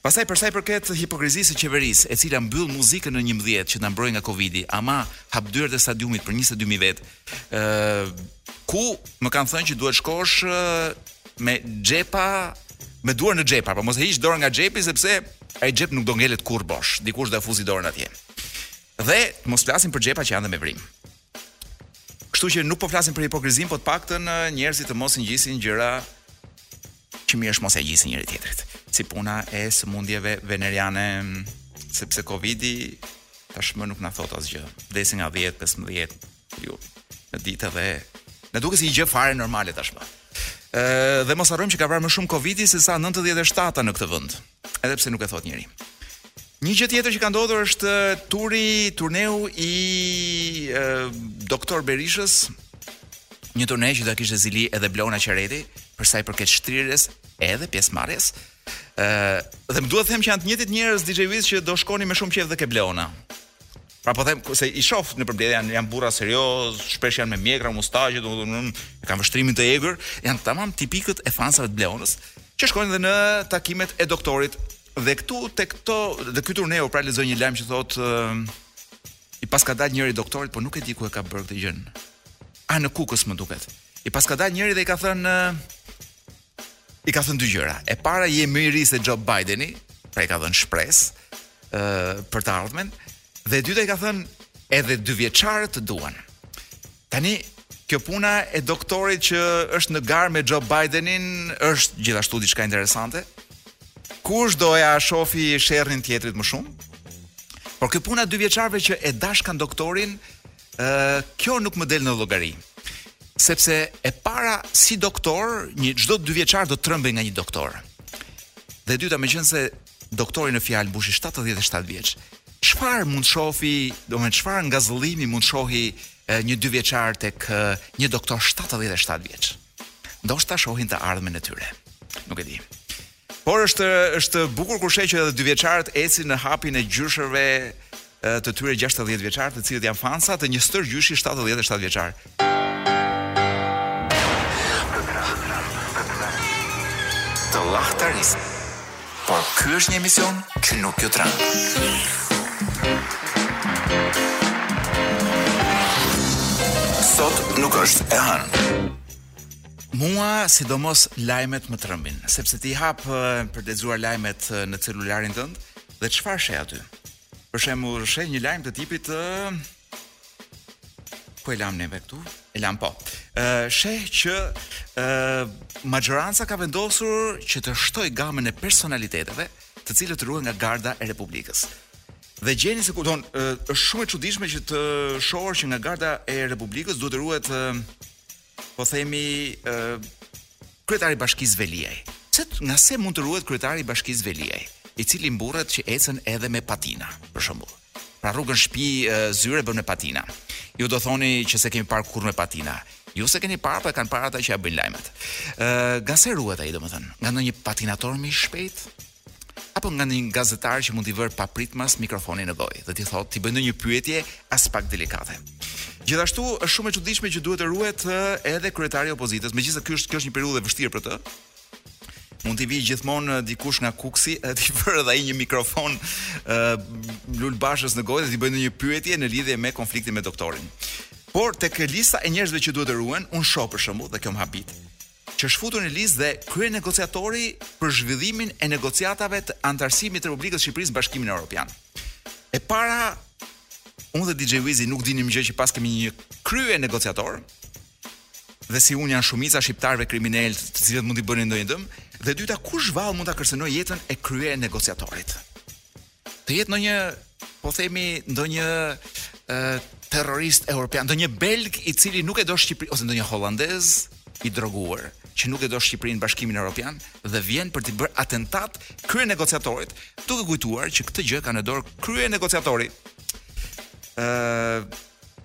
Pastaj për sa i përket hipokrizisë së qeverisë, e cila mbyll muzikën në 11 që të na mbrojë nga Covidi, ama hap dyert e stadiumit për 22000 vet, Ë ku më kanë thënë që duhet shkosh me xhepa me duar në xhepa, po mos e hiq dorën nga xhepi sepse ai xhep nuk do ngelet kurrë bosh. Dikush do e fusi dorën atje. Dhe të mos flasim për xhepa që janë dhe me vrimë. Kështu që nuk po flasim për hipokrizinë, po të paktën njerëzit të mos i ngjisin gjëra Që mirë është mos ia ngjisë njëri-tjetrit. Si puna e sëmundjeve veneriane, sepse Covidi tashmë nuk na thotë asgjë. Vdesin nga 10, 15 burra në ditë dhe na duket si një gjë fare normale tashmë. Ë dhe mos harrojmë që ka vrarë më shumë Covidi se sa 97-a në këtë vend. edhe pse nuk e thotë njeri. Një gjë tjetër që ka ndodhur është turi, turneu i e, Doktor Berishës, një turne që do ta kishte zili edhe Bleona Qereti, për sa i përket shtrirjes edhe pjesëmarrjes. Ë, dhe më duhet të them që janë të njëjtit njerëz DJ Vis që do shkonin me shumë qejf dhe ke Bleona. Pra po them se i shoh në përmbledhje janë janë burra serioz, shpesh janë me mjekra, mustaqe, domethënë e kanë vështrimin të egër, janë tamam tipikët e fansave të Bleonës, që shkojnë dhe në takimet e doktorit. Dhe këtu tek këto dhe ky turneu pra lexoj një lajm që thotë i paska dalë njëri doktorit, por nuk e di ku e ka bërë këtë gjën. A në Kukës më duket. I paska dalë njëri dhe i ka thënë i ka thënë dy gjëra. E para je më i ri se Joe Bideni, pra i ka dhënë shpresë ë uh, për të ardhmen. Dhe e dyta i ka thënë edhe dy vjeçarët të duan. Tani kjo puna e doktorit që është në garë me Joe Bidenin është gjithashtu diçka interesante. Kush do ja shofi sherrin tjetrit më shumë? Por kjo puna e dy vjeçarëve që e dashkan doktorin kjo nuk më del në llogari. Sepse e para si doktor, një çdo dy vjeçar do të trëmbej nga një doktor. Dhe e dyta, meqenëse doktori në fjalë mbushi 77 vjeç, çfarë mund shofi, do, çfarë ngazëllimi mund shohi një dy vjeçar tek një doktor 77 vjeç. Ndoshta shohin të ardhmen e tyre. Nuk e di. Por është është bukur kur sheh që edhe dyvjeçarët ecin në hapin e gjyshërve të tyre 60 vjeçar, të cilët janë fansa të një stërgjyshi 77 vjeçar. Të llahtaris. Por ky është një emision që nuk ju tremb. Sot nuk është e hënë. Mua sidomos lajmet më trëmbin, sepse ti i hap për të lexuar lajmet në celularin tënd dhe çfarë sheh aty? Për shembull, sheh një lajm të tipit të ku e lam neve këtu? E lam po. Ë sheh që ë maxhoranca ka vendosur që të shtojë gamën e personaliteteve, të cilët ruhen nga Garda e Republikës. Dhe gjëja që s'e kupton, është shumë e çuditshme që të shohësh që nga Garda e Republikës duhet të ruhet po themi ë kryetari i bashkisë Veliaj. Pse nga se mund të ruhet kryetari i bashkisë Veliaj, i cili mburret që ecën edhe me patina, për shembull. Pra rrugën shtëpi zyrë e bën me patina. Ju do thoni që s'e kemi parë kurrë me patina. Ju s'e keni parë, po e kanë parë ata që ia bëjnë lajmet. Ë, nga se ruhet ai domethënë? Nga ndonjë patinator më i shpejtë? apo nga një gazetar që mund t'i vërë papritmas mikrofonin në gojë dhe t'i thotë, t'i bëjë ndonjë pyetje aspak delikate. Gjithashtu është shumë e çuditshme që duhet të ruhet edhe kryetari i opozitës, megjithëse ky është kjo është një periudhë e vështirë për të. Mund t'i vijë gjithmonë dikush nga Kuksi e t'i vërë edhe ai një mikrofon ë Lul Bashës në gojë dhe t'i bëjë ndonjë pyetje në lidhje me konfliktin me doktorin. Por tek lista e njerëzve që duhet të ruhen, unë shoh për shembull dhe kjo më habit, që është futur në listë dhe kryenegociatori për zhvillimin e negociatave të anëtarësimit të Republikës së Shqipërisë në Bashkimin Evropian. E para unë dhe DJ Wizi nuk dinim gjë që paskemi një kryenegociator dhe si unë janë shumica e shqiptarëve kriminelë të cilët mund t'i bënin ndonjë dëm dhe e dyta kush vallë mund ta kërcënojë jetën e kryenegociatorit. të jetë ndonjë po themi ndonjë ë terrorist europian, ndonjë belg i cili nuk e do Shqipërinë ose ndonjë holandez i droguar që nuk e do Shqipërinë në Bashkimin Europian dhe vjen për t'i bërë atentat kryenegociatorit, duke kujtuar që këtë gjë e ka në dorë kryenegociatori. ë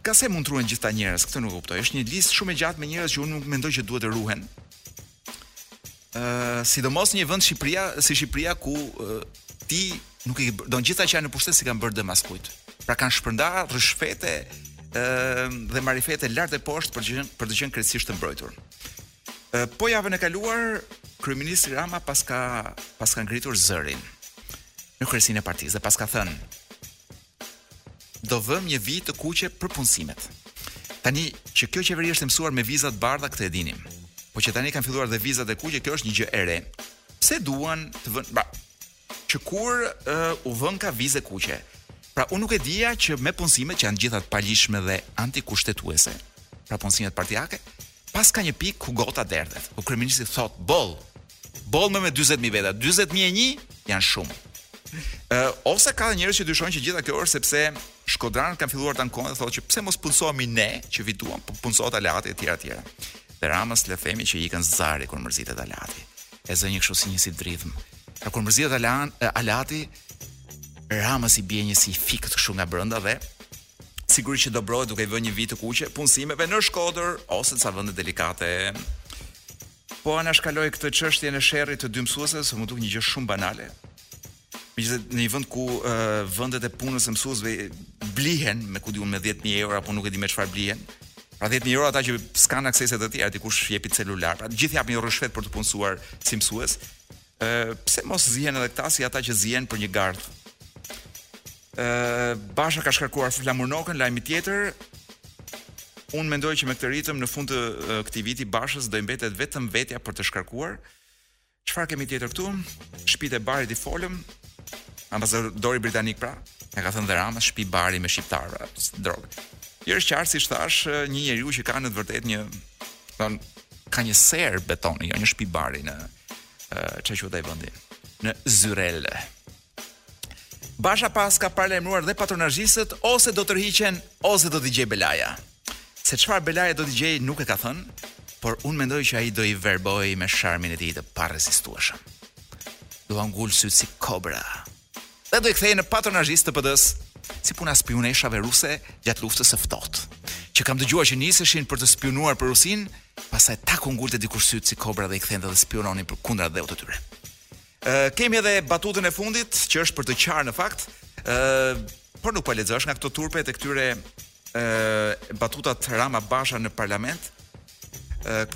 Nga se mund të ruhen gjithë këta njerëz, këtë nuk e kuptoj. Është një listë shumë e gjatë me njerëz që unë nuk mendoj që duhet të ruhen. sidomos një vend Shqipëria, si Shqipëria ku ti nuk i do të gjithë ata që janë në pushtet s'i kanë bërë dëm askujt. Pra kanë shpërndarë ryshfete dhe marifete lart e poshtë për të qenë për të qenë krejtësisht të mbrojtur. Po javën e kaluar kryeministri Rama paska paska ngritur zërin në kryesinë e partisë dhe paska thënë Do vëmë një vijë të kuqe për punësimet. Tani që kjo qeveri është mësuar me viza të bardha këtë e dinim. Po që tani kanë filluar dhe vizat e kuqe, kjo është një gjë e re. Pse duan të vënë pra që kur uh, u vënka vizë e kuqe. Pra unë nuk e dija që me punësimet që janë të gjitha të paligjshme dhe antikushtetuese, pra punësimet partiake, paska një pikë ku gota derdhet. Po kryeministri thotë boll, Boll më, me 40000 veta, 40000 e një janë shumë. Ë uh, ose ka njerëz që dyshojnë që e gjitha kjo është sepse shkodranët kanë filluar të ankohen dhe thonë që pse mos punësohemi ne që fituam, po punësohet aleati etj etj. Dhe Ramës le themi që i ikën zari kur mërzitet aleati. E zë një kështu si një si dridhmë. Pra kur mërzitet alan, aleati Ramës i bie një si të fikët kështu nga brenda dhe sigurisht që do mbrohet duke i vënë një vijë të kuqe punësimeve në Shkodër ose në ca vende delikate Po anashkaloj këtë çështjen e sherrit të dy mësuesve, se m'u duk një gjë shumë banale. Megjithëse në një vend ku uh, vendet e punës së mësuesve blihen me ku di unë me 10000 euro apo nuk e di me çfarë blihen. Pra 10000 euro ata që s'kan aksese të tjera, dikush jep celular. Pra të gjithë japin ryshfet për t'u punësuar si mësues. Ë pse mos zihen edhe këta si ata që zihen për një gardh? Ë Basha ka shkarkuar Flamur Nokën, lajmi tjetër. Unë mendoj që me këtë ritëm në fund të këtij viti Bashës do i mbetet vetëm vetja për të shkarkuar. Çfarë kemi tjetër këtu? Shpitë e barit i folëm. Ambasadori britanik pra, e ka thënë dhe Rama, shpi bari me shqiptarëve, drogë. E ke të qartë si thashë, një njeriu që ka në të vërtetë një, thonë ka një serë betoni, jo një shtëpi bari në ça quhet ai vendi, në Surrel. Basha paska paralajmëruar dhe patronazhistët ose do tërhiqen ose do t'i gjejë belaja. Se çfarë belaja do t'i gjejë nuk e ka thënë, por unë mendoj që ai do i verbojë me sharmin e tij të parezistueshëm. Do ua ngulë sytë si kobra. dhe do i kthejë në patronazhistë të PD-së si puna e spiuneshave ruse gjatë luftës së ftohtë, që kam dëgjuar që niseshin për të spiunuar për Rusinë, pastaj ua ngulte dikush sytë si kobra dhe i kthente dhe spiunonin për kundra dheut të tyre. Ë kemi edhe batutën e fundit që është për të qarë në fakt, ë por nuk po lexoj nga këto turpe të këtyre ë batutat Rama Basha në parlament,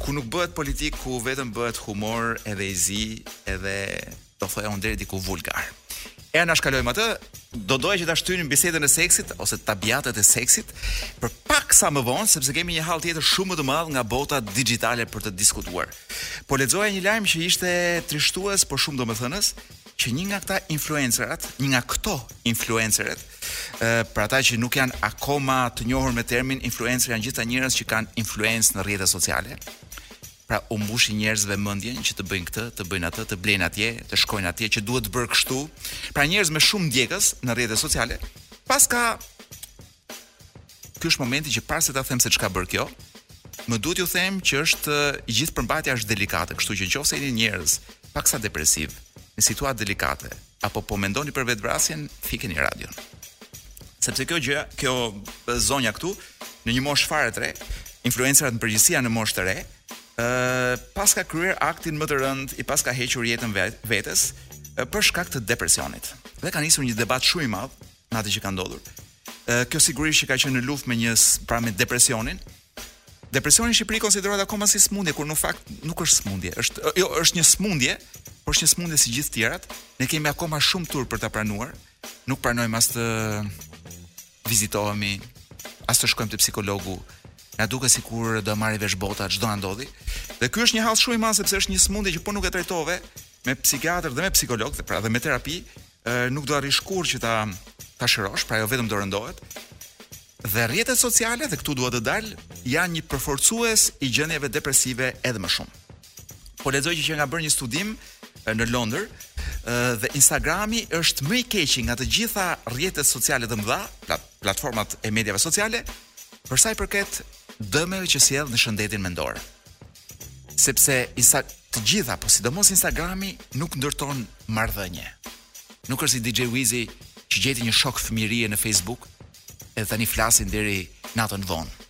ku nuk bëhet politikë, ku vetëm bëhet humor edhe i zi, edhe do thoja unë deri diku vulgar. E anashkalojmë atë, do doja që ta shtynim bisedën e seksit ose tabiatet e seksit për pak sa më vonë sepse kemi një hall tjetër shumë më të madh nga bota digjitale për të diskutuar. Po lexoja një lajm që ishte trishtues, por shumë domethënës, që një nga këta influencerat, një nga këto influenceret, për ata që nuk janë akoma të njohur me termin influencer janë gjithë ata njerëz që kanë influencë në rrjetet sociale. Pra u mbushin njerëzve mendjen që të bëjnë këtë, të bëjnë atë, të blejnë atje, të shkojnë atje që duhet bërë kështu. Pra njerëz me shumë ndjekës në rrjete sociale. Paska Ky është momenti që para se ta them se ç'ka bërë kjo, më duhet t'ju them që është gjithë përmbajtja është delikate, kështu që nëse jeni njerëz paksa depresivë, në situatë delikate, apo po mendoni për vetvrasjen, fikeni radion. Sepse kjo gjë, kjo zonja këtu në një moshë fare të re, influencerat në përgjithësi janë në moshë të re, ë paska kryer aktin më të rënd, i paska hequr jetën vetes për shkak të depresionit. Dhe ka nisur një debat shumë i madh në atë që ka ndodhur. Ë kjo sigurisht që ka qenë në luftë me një pra me depresionin, Depresioni në Shqipëri konsiderohet akoma si smundje, kur në fakt nuk është smundje, është jo, është një smundje, por është një smundje si gjithë tjerat. Ne kemi akoma shumë turp për ta pranuar. Nuk pranojmë as të vizitohemi, as të shkojmë te psikologu. Na duket sikur do marrë vesh bota ç'do na ndodhi. Dhe ky është një hall shumë i madh sepse është një smundje që po nuk e trajtove me psikiatër dhe me psikolog, dhe pra dhe me terapi, nuk do arrish kurrë që ta ta shërosh, pra ajo vetëm do rëndohet. Dhe rrjetet sociale dhe këtu dua të dal janë një përforcues i gjendjeve depresive edhe më shumë. Po lexoja që qenka bërë një studim në Londër dhe Instagrami është më i keqi nga të gjitha rrjetet sociale të mëdha, pra platformat e mediave sociale, për sa i përket dëmeve që sjell në shëndetin mendor. Sepse insta të gjitha, po sidomos Instagrami nuk ndërton marrëdhënie. Nuk është si DJ Wizi që gjeti një shok fëmijërie në Facebook edhe tani flasin deri natën vonë.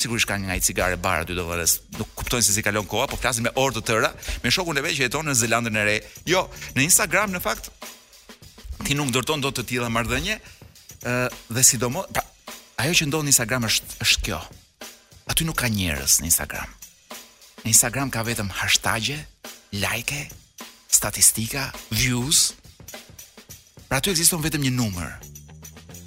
Sigurisht kanë nga i cigare bara dy dollars. Nuk kuptojnë se si kalon koha, po flasin me orë të tëra me shokun e vet që jeton në Zelandën e Re. Jo, në Instagram në fakt ti nuk ndërton dot të tilla marrëdhënie, ë dhe sidomos pra, ajo që ndodh në Instagram është është kjo. Aty nuk ka njerëz në Instagram. Në Instagram ka vetëm hashtagje, like, statistika, views. Pra aty ekziston vetëm një numër.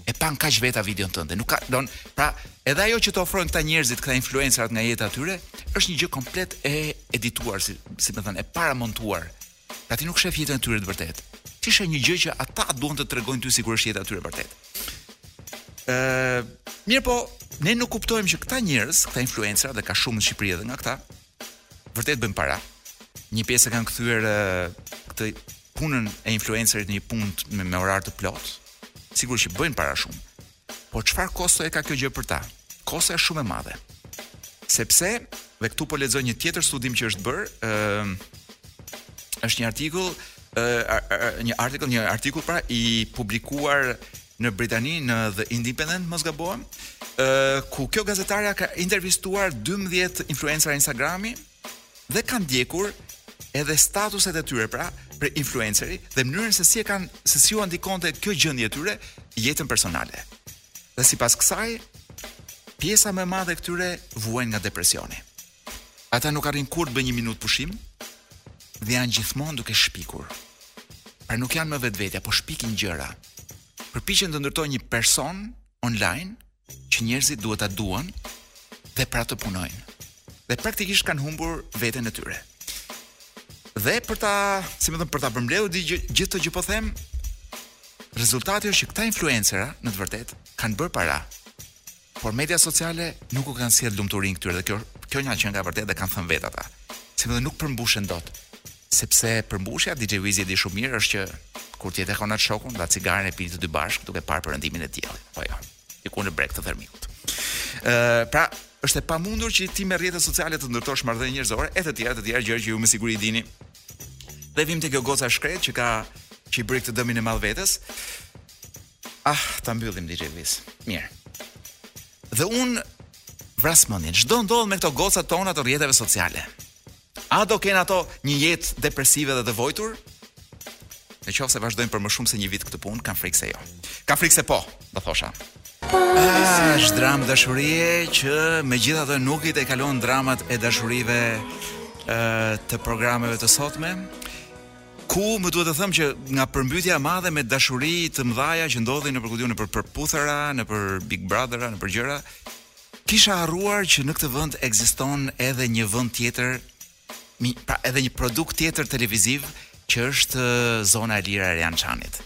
E panë kaq veta videon tënde. Nuk ka don, pra edhe ajo që të ofrojnë këta njerëzit, këta influencerat nga jeta e tyre, është një gjë komplet e edituar, si si me thënë, e paramontuar Pra ti nuk shef jetën e tyre të vërtetë. Ti shef një gjë që ata duan të tregojnë ty sikur është jeta e tyre e vërtetë. Ë, mirëpo, ne nuk kuptojmë që këta njerëz, këta influencer dhe ka shumë në Shqipëri edhe nga këta, vërtet bëjnë para. Një pjesë e kanë kthyer këtë punën e influencerit në një punë me, me orar të plot. Sigurisht që bëjnë para shumë. Po çfarë kostoje e ka kjo gjë për ta? Kosto është shumë e madhe. Sepse dhe këtu po lexoj një tjetër studim që është bërë, ë uh, është një artikull, ë uh, një artikull, një artikull pra i publikuar në Britani në The Independent, mos gabohem, ë uh, ku kjo gazetarja ka intervistuar 12 influencer Instagrami dhe kanë ndjekur edhe statuset e tyre pra prej influenceri dhe mënyrën se si e kanë se si u ndikonte kjo gjendje e tyre jetën personale. Dhe sipas kësaj, pjesa më e madhe e këtyre vuajnë nga depresioni. Ata nuk arrijnë kurrë të bëjnë një minutë pushim dhe janë gjithmonë duke shpikur. Pra nuk janë më vetvetja, po shpikin gjëra. Përpiqen të ndërtojnë një person online që njerëzit duhet ta duan dhe pra të punojnë. Dhe praktikisht kanë humbur veten e tyre. Dhe për ta, si me thënë, për ta përmbledhur të gjithë këtë që po them, rezultati është që këta influencera në të vërtetë kanë bërë para. Por mediat sociale nuk u kanë sjellë lumturinë këtyre dhe kjo kjo është një gjë e vërtetë dhe e kanë thënë vetë ata. Si me thënë, nuk përmbushen dot. Sepse përmbushja DJ Wizi e di shumë mirë është që kur ti e takon atë shokun, dhe cigaren e pini të dy bashkë duke parë perëndimin e diellit. Po jo. Diku në breg të Dhërmiut. Ë, pra, është e pamundur që ti me rrjete sociale të ndërtosh marrëdhënie njerëzore e të tjera të tjera gjëra që ju me siguri i dini. Dhe vijmë tek kjo goca e shkretë që ka që i bëri këtë dëmin e madh vetes. Ah, ta mbyllim DJ Wiz. Mirë. Dhe unë vras mendjen, ç'do ndodhë me këto gocat tona të rrjeteve sociale. A do kenë ato një jetë depresive dhe të vuajtur? Në qoftë se vazhdojnë për më shumë se një vit këtë punë, kam frikë se jo. Kam frikë se po, do thosha. Ah, është dramë dashurie që megjithatë nuk i tejkalon dramat e dashurive ë të programeve të sotme. Ku më duhet të them që nga përmbytja e madhe me dashuri të mëdha që ndodhin nëpër ku di unë nëpër përputhera, nëpër Big Brothera, nëpër gjëra, Kisha harruar që në këtë vend ekziston edhe një vend tjetër, pra edhe një produkt tjetër televiziv që është zona e lirë e Arian Çanit.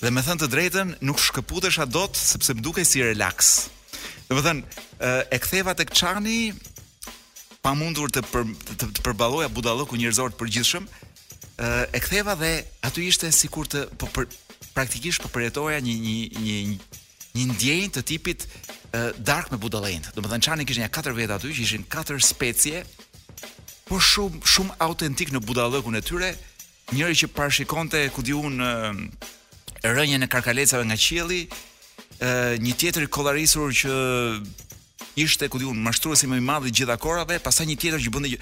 Dhe me thënë të drejtën, nuk shkëputesha dot sepse më dukej si relax. Domethënë, e ktheva tek Çani pa mundur të për, të, të përballoja budallallëkun njerëzor të përgjithshëm, e ktheva dhe aty ishte sikur të po për, praktikisht po përjetoja një një një një ndjenjë të tipit uh, darkë me budallenjtë. Domethënë Çani kishte nja katër veta aty që ishin katër specie, por shumë shumë autentikë në budallallëkun e tyre, njëri që parashikonte ku di unë uh, rënien e karkalecave nga qielli, uh, një tjetër i kollarisur që Ishte ku di unë mashtruesi më i madh i gjitha kohërave, pastaj një tjetër që bënte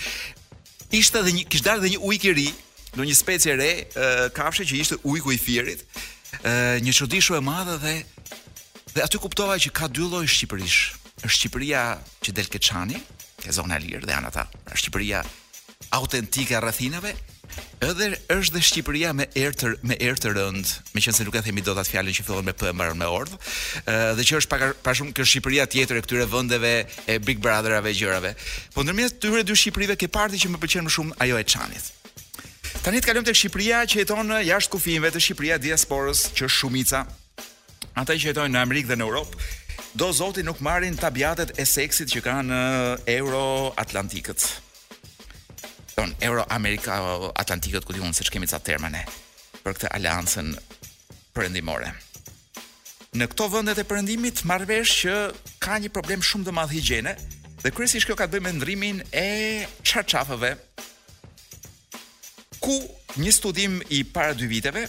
ishte edhe një kish dalë edhe një ujk i ri, ndonjë specie e re kafshe që ishte ujku i Fierit, ë një çudi shumë e madhe dhe dhe aty kuptova që ka dy lloj Shqipërish. Është Shqipëria që del ke Çani, te zona e lirë dhe janë ata. Shqipëria autentike e rrethinave, edhe është dhe Shqipëria me erë të me erë të rënd, meqenëse nuk e themi dot atë fjalën që fillon me p e mbaron me ordh, dhe që është pak a shumë kjo Shqipëria tjetër e këtyre vendeve e Big Brotherave e gjërave. Po ndërmjet këtyre dy Shqipërive kam parti që më pëlqen më shumë ajo e Çanit. Tani të kalojmë tek Shqipëria që jeton jashtë kufijve, te Shqipëria e diasporës që shumica Ata që jetojnë në Amerikë dhe në Europë, do zoti nuk marrin tabiatet e seksit që kanë eh, euro atlantikët. Domethënë euro amerika atlantikët ku di unë se ç'kemi ca terma ne për këtë aleancën perëndimore. Në këto vendet e perëndimit marr vesh që ka një problem shumë të madh higjiene dhe kryesisht kjo ka të bëjë me ndrimin e çarçafëve, Ku një studim i para dy viteve,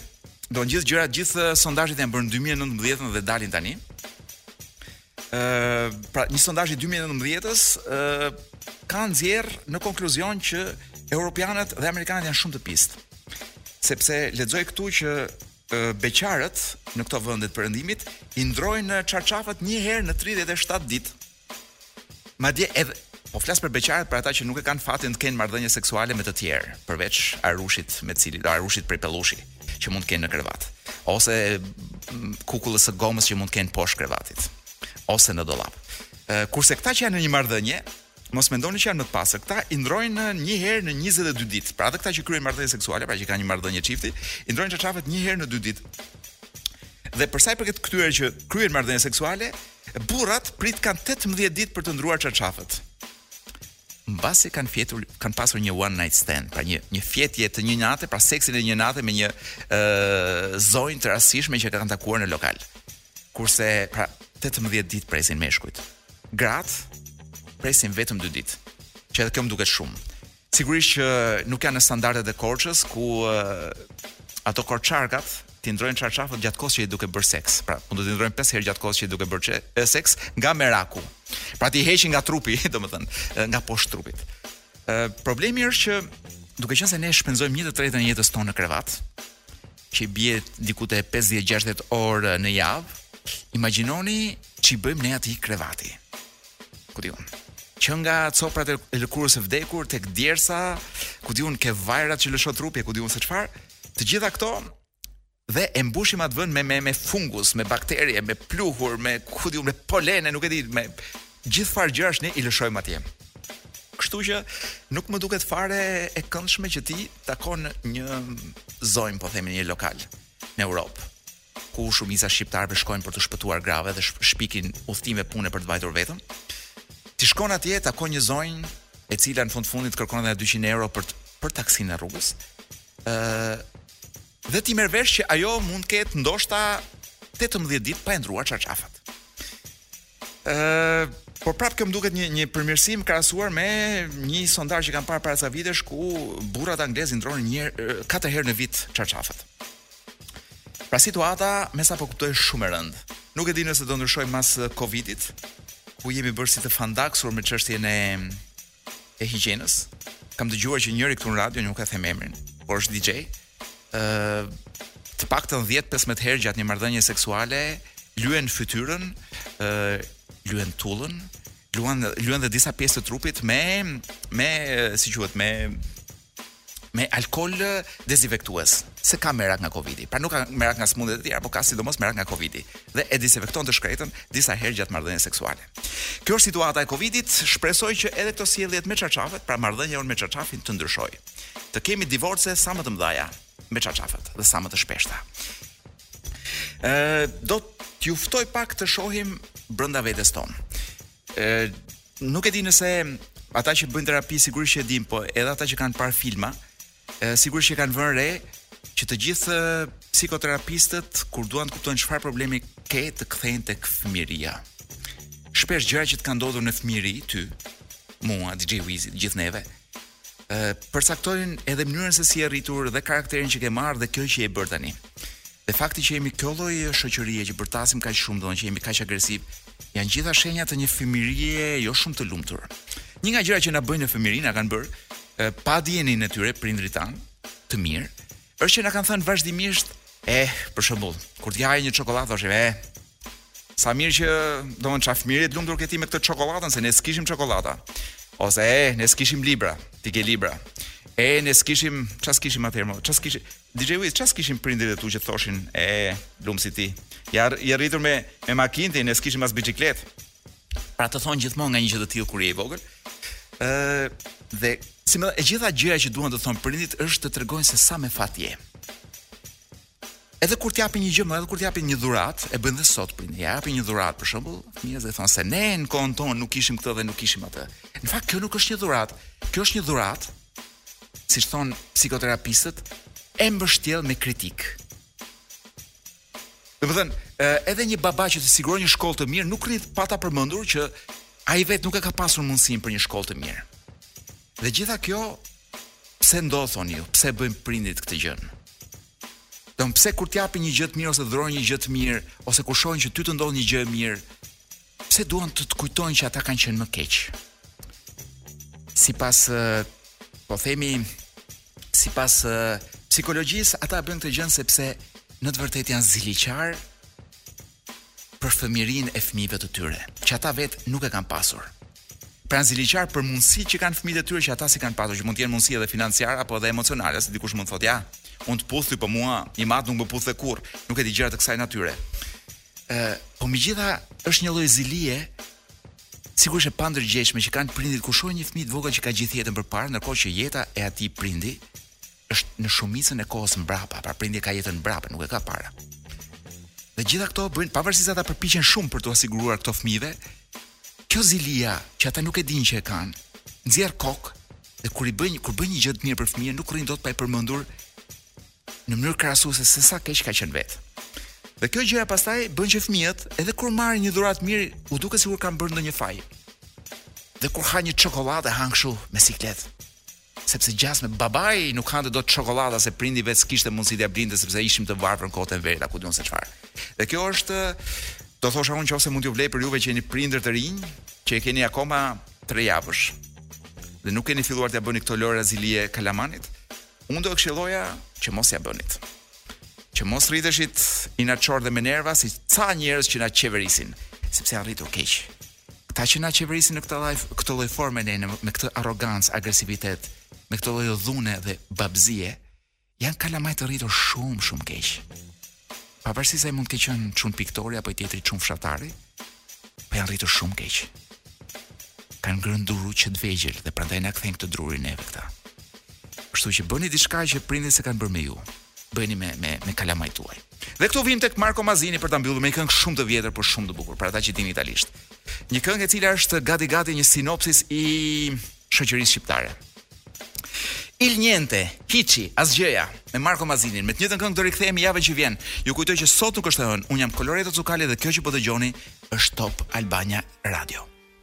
domethënë gjithë gjërat, gjithë sondazhet janë bërë në 2019 dhe dalin tani. Ëh, pra një sondazh i 2019-s, ëh, ka nxjerr në konkluzion që europianët dhe amerikanët janë shumë të pistë. Sepse lexoj këtu që beqarët në këto vende të perëndimit i ndrojnë çarçafat një herë në 37 ditë. Madje edhe po flas për beqarët, për ata që nuk e kanë fatin të kenë marrëdhënie seksuale me të tjerë, përveç arushit me cili, do arushit prej pellushi që mund të kenë në krevat, ose mm, kukullës së gomës që mund të kenë poshtë krevatit, ose në dollap. Kurse këta që janë në një marrëdhënie, mos mendoni që janë më të pastër. Këta i ndrojnë një herë në 22 ditë. Pra edhe këta që kryejnë marrëdhënie seksuale, pra që kanë një marrëdhënie çifti, i ndrojnë çarçafet një herë në 22 ditë. Dhe për sa i përket këtyre që kryejnë marrëdhënie seksuale, Burrat pritkan tetëmbëdhjetë ditë për të ndruar çarçafët. Mbasi kanë fjetur, kanë pasur një one night stand, pra një një fjetje të një nate, pra seksin e një nate me një ë zonjë të rastishme që kanë takuar në lokal. Kurse pra 18 ditë presin meshkujt. Gratë presin vetëm 2 ditë. Që edhe kjo më duket shumë. Sigurisht që nuk janë në standardet e Korçës ku ato korçarkat t'i ndrojnë çarçafët gjatë kohës që je duke bërë seks. Pra, mund t'i ndrojnë pesë herë gjatë kohës që je duke bërë seks nga meraku. Pra t'i heqin nga trupi, domethënë, nga poshtë trupit. Ë problemi është që duke qenë se ne shpenzojmë një të tretën e jetës tonë në krevat, që i bie diku te 50-60 orë në javë, imagjinoni ç'i bëjmë ne atij krevati. Ku di unë. Që nga coprat e lëkurës së vdekur tek djersa, ku di unë ke vajrat që lëshon trupi e ku di unë se çfarë. Të gjitha këto dhe e mbushim atë vend me me me fungus, me bakterie, me pluhur, me ku di unë me polene, nuk e di, me gjithë farë gjërash ne i lëshojmë atje. Kështu që nuk më duket fare e këndshme që ti takon një zonjë, po themi në një lokal në Europë. ku shumica e shqiptarëve shkojnë për t'u shpëtuar grave dhe shpikin udhëtime pune për të vajtur vetëm. Ti shkon atje, takon një zonjë e cila në fund fundit të kërkon edhe 200 euro për të, për taksinë e rrugës. ë dhe ti merr vesh që ajo mund të ketë ndoshta 18 ditë pa i ndruar çarçafat. Ëh, por prapë kjo më duket një përmirësim krahasuar me një sondazh që kam parë para ca vitesh ku burrat anglezë ndronin një herë katër herë në vit çarçafët. Pra situata me sa po kuptoj shumë e rëndë. Nuk e di nëse do ndryshojë mas Covidit, ku jemi bërë si të fandaksur me çështjen e e higjienës. Kam dëgjuar që njëri këtu në radio nuk e them emrin, por është DJ. ë uh, të paktën 10-15 herë gjatë një marrëdhënie seksuale lyen fytyrën, ë uh, lyen tullën, lyen lyen dhe disa pjesë të trupit me me si quhet me me alkool dezinfektues, se ka merak nga Covidi. Pra nuk ka merak nga sëmundjet e tjera, por ka sidomos merak nga Covidi dhe e dezinfekton të shkretën disa herë gjatë marrëdhënies seksuale. Kjo është situata e Covidit, shpresoj që edhe këto sjelljet me çarçafët, pra marrëdhënia jonë me çarçafin të ndryshojë. Të kemi divorce sa më të mëdha me çarçafët dhe sa më të shpeshta. Ë do t'ju ftoj pak të shohim brenda vetes tonë. Ë nuk e di nëse ata që bëjnë terapi sigurisht që e dinë, po edhe ata që kanë parë filma, e, sigurisht që kanë vënë re që të gjithë psikoterapistët kur duan të kuptojnë çfarë problemi ke të kthejnë tek fëmijëria. Shpesh gjëra që të kanë ndodhur në fëmijëri ty, mua, DJ Wizit, gjithë neve, përcaktojnë edhe mënyrën se si je rritur dhe karakterin që ke marrë dhe kjo që je bërë tani. Dhe fakti që jemi kjo lloj shoqërie që bërtasim kaq shumë, domethënë që jemi kaq agresivë, janë gjitha shenja të një fëmijërie jo shumë të lumtur. Një nga gjërat që na bëjnë në fëmijëri na kanë bërë pa dijenin e tyre prindërit tanë, të mirë, Është që na kanë thënë vazhdimisht, eh, për shembull, kur ti haje një çokollatë thoshin, eh, sa mirë që do të ça fëmijërie të lumtur ke ti me këtë çokollatën se ne s'kishim çokollata. Ose eh, ne s'kishim libra, ti ke libra. E ne s'kishim, çfarë s'kishim atëherë më? Çfarë s'kishim? DJ Wiz, çfarë s'kishin prindërit e tu që thoshin, e lum si ti. Je i rritur me me makinë ti, ne s'kishim as biçikletë. Pra të thonë gjithmonë nga një gjë të tillë kur je i vogël. Ë dhe si më e gjitha gjëja që duan të thonë prindërit është të tregojnë se sa me fat je. Edhe kur të japin një gjë, edhe kur të japin një dhuratë, e bëjnë dhe sot prindërit. Ia japin një dhuratë për shembull, fëmijës e thonë se ne në kohën tonë nuk kishim këtë dhe nuk kishim atë. Në fakt kjo nuk është një dhuratë. Kjo është një dhuratë, siç thonë psikoterapistët, e mbështjellë me kritikë. Domethënë, edhe një baba që të siguron një shkollë të mirë nuk rri dot pa ta përmendur që ai vet nuk e ka pasur mundësinë për një shkollë të mirë. Dhe gjitha kjo pse ndodh thoni ju? Pse bëjnë prindit këtë gjë? Pse kur të japin një gjë të mirë ose dhurojnë një gjë të mirë ose kur shohin që ty të ndodh një gjë e mirë, pse duan të të kujtojnë që ata kanë qenë më keq? Sipas po themi Sipas uh, psikologjisë, ata bëjnë këtë gjë sepse në të vërtetë janë ziliqar për fëmijërinë e fëmijëve të tyre, që ata vetë nuk e kanë pasur. Pra ziliqar për mundësi që kanë fëmijët e tyre që ata s'i kanë pasur, që mund të jenë mundësi edhe financiare apo edhe emocionale, se dikush mund të thotë ja, unë të puth po mua, im atë nuk më puthte kurrë, nuk e di gjëra të kësaj natyre. Ë, po megjithatë është një lloj zilie Sigurisht e pandërgjegjshme që kanë prindit kur shohin një fëmijë të vogël që ka gjithë jetën përpara, ndërkohë që jeta e atij prindi është në shumicën e kohës mbrapa, pra prindi ka jetën mbrapa, nuk e ka para. Dhe gjitha këto bëjnë pavarësisht se ata përpiqen shumë për t'ua siguruar këto fëmijëve, kjo zilia që ata nuk e dinë që e kanë, nxjerr kokë dhe kur i bëjnë kur bëjnë një gjë të mirë për fëmijën nuk rrin dot pa e përmendur në mënyrë krahasuese se sa keq ka qenë vetë. Dhe kjo gjëja pastaj bën që fëmijët, edhe kur marrin një dhuratë të mirë, u duket sikur kanë bërë ndonjë faj. Dhe kur hanë një çokoladë han kështu me siklet. Sepse gjasme babai nuk hante dot çokoladë se prindi i vet s'kishte mundësi t'ia blinte sepse ishim të varfër në kohën e Enverit, ku di unë se çfarë. Dhe kjo është do thosha unë nëse mund t'ju vlejë për juve që jeni prindër të rinj, që e keni akoma 3 javësh dhe nuk keni filluar t'ia bëni këto lojëra zilie kalamanit, Unë do e këshilloja që mos ja bënit. Që mos rriteshin inatçorë dhe me nerva si ca njerëz që na qeverisin, sepse janë rritur keq. Këta që na qeverisin në këtë lloj këtë lloj forme ne me këtë arrogancë, agresivitet, me këtë lloj dhune dhe babëzie, janë kalamaj të rritur shumë shumë keq. Pavarësisht se ai mund të ketë qenë çun piktori apo i tjetri çun fshatari, po janë rritur shumë keq. Kanë ngrënë dru që të vegjël dhe prandaj na kthejnë këtë drurin neve këta. Kështu që bëni diçka që prindit s'e kanë bërë me ju. Bëni me me me kalamajt tuaj. Dhe këtu vim tek Marko Mazini për ta mbyllur me një këngë shumë të vjetër, por shumë të bukur për ata që dinë italisht. Një këngë e cila është gati gati një sinopsis i shoqërisë shqiptare. Il niente, hiçi, asgjëja, me Marko Mazinin. Me të njëjtën këngë do rikthehemi javën që vjen. Ju kujtoj që sot nuk është e hënë. Unë jam Koloreto Cukali dhe kjo që po dëgjoni është Top Albania Radio.